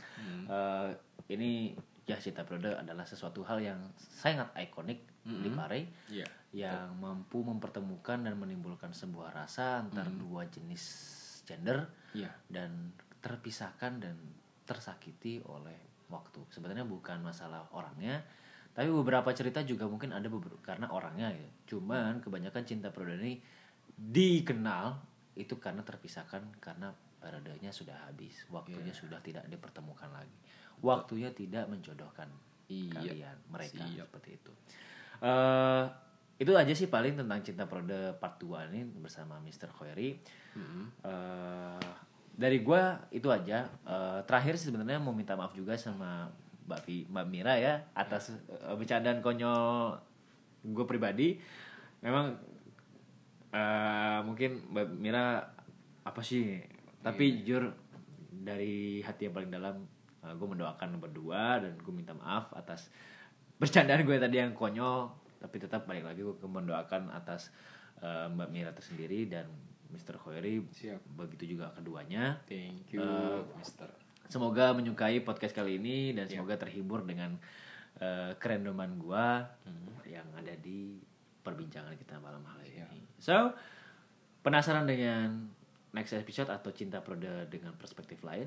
eh, ini ya cinta periode adalah sesuatu hal yang sangat ikonik di Pare iya yang mampu mempertemukan dan menimbulkan sebuah rasa antar dua jenis gender iya. dan terpisahkan dan tersakiti oleh waktu. Sebenarnya bukan masalah orangnya, tapi beberapa cerita juga mungkin ada beberapa karena orangnya ya. Cuman kebanyakan cinta periode ini dikenal itu karena terpisahkan karena periodenya sudah habis, waktunya Iya. sudah tidak dipertemukan lagi, waktunya tidak menjodohkan Iya, kalian mereka siap. seperti itu. Eh itu aja sih paling tentang cinta periode part 2 ini bersama Mr. Khoiri. Mm-mm. Eh, dari gua itu aja. Eh, terakhir sih sebenarnya mau minta maaf juga sama Mbak, Vi, Mbak Mira ya atas eh, bercandaan konyol gue pribadi. Memang eh, mungkin Mbak Mira apa sih? Tapi jujur dari hati yang paling dalam gue mendoakan berdua dan gue minta maaf atas bercandaan gue tadi yang konyol. Tapi tetap balik lagi gue mendoakan atas eh, Mbak Mira tersendiri dan Mr. Khoiri Siap. begitu juga keduanya. Thank you, Eh, Mister. Semoga menyukai podcast kali ini dan semoga terhibur dengan uh, kerendoman gua yang ada di perbincangan kita malam hari ini. So, penasaran dengan next episode atau cinta periode dengan perspektif lain?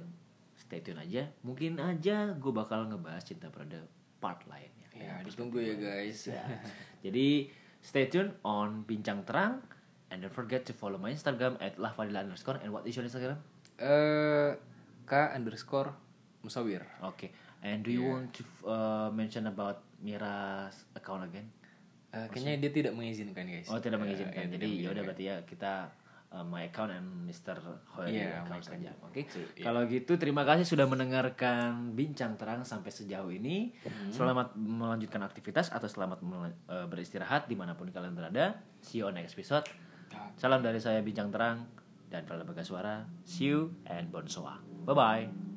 Stay tune aja. Mungkin aja gue bakal ngebahas cinta periode part lainnya. Ya, ditunggu ya guys. Ya. Jadi stay tune on Bincang Terang and don't forget to follow my Instagram at lahfadila underscore and what is your Instagram? Eh K underscore Musawir. Okay. And do you want to uh, mention about Mira's account again? Eh, kayaknya dia tidak mengizinkan guys. Oh, tidak Eh, mengizinkan. ya, Jadi ya udah berarti ya kita uh, my account and Mr. Hoeri Iya, account my saja. Oke. Iya. Kalau gitu terima kasih sudah mendengarkan bincang terang sampai sejauh ini. Hmm. Selamat melanjutkan aktivitas atau selamat uh, beristirahat di mana pun kalian berada. See you on next episode. Salam dari saya bincang terang dan Vala Bagaswara. See you and bonsoir. Bye bye.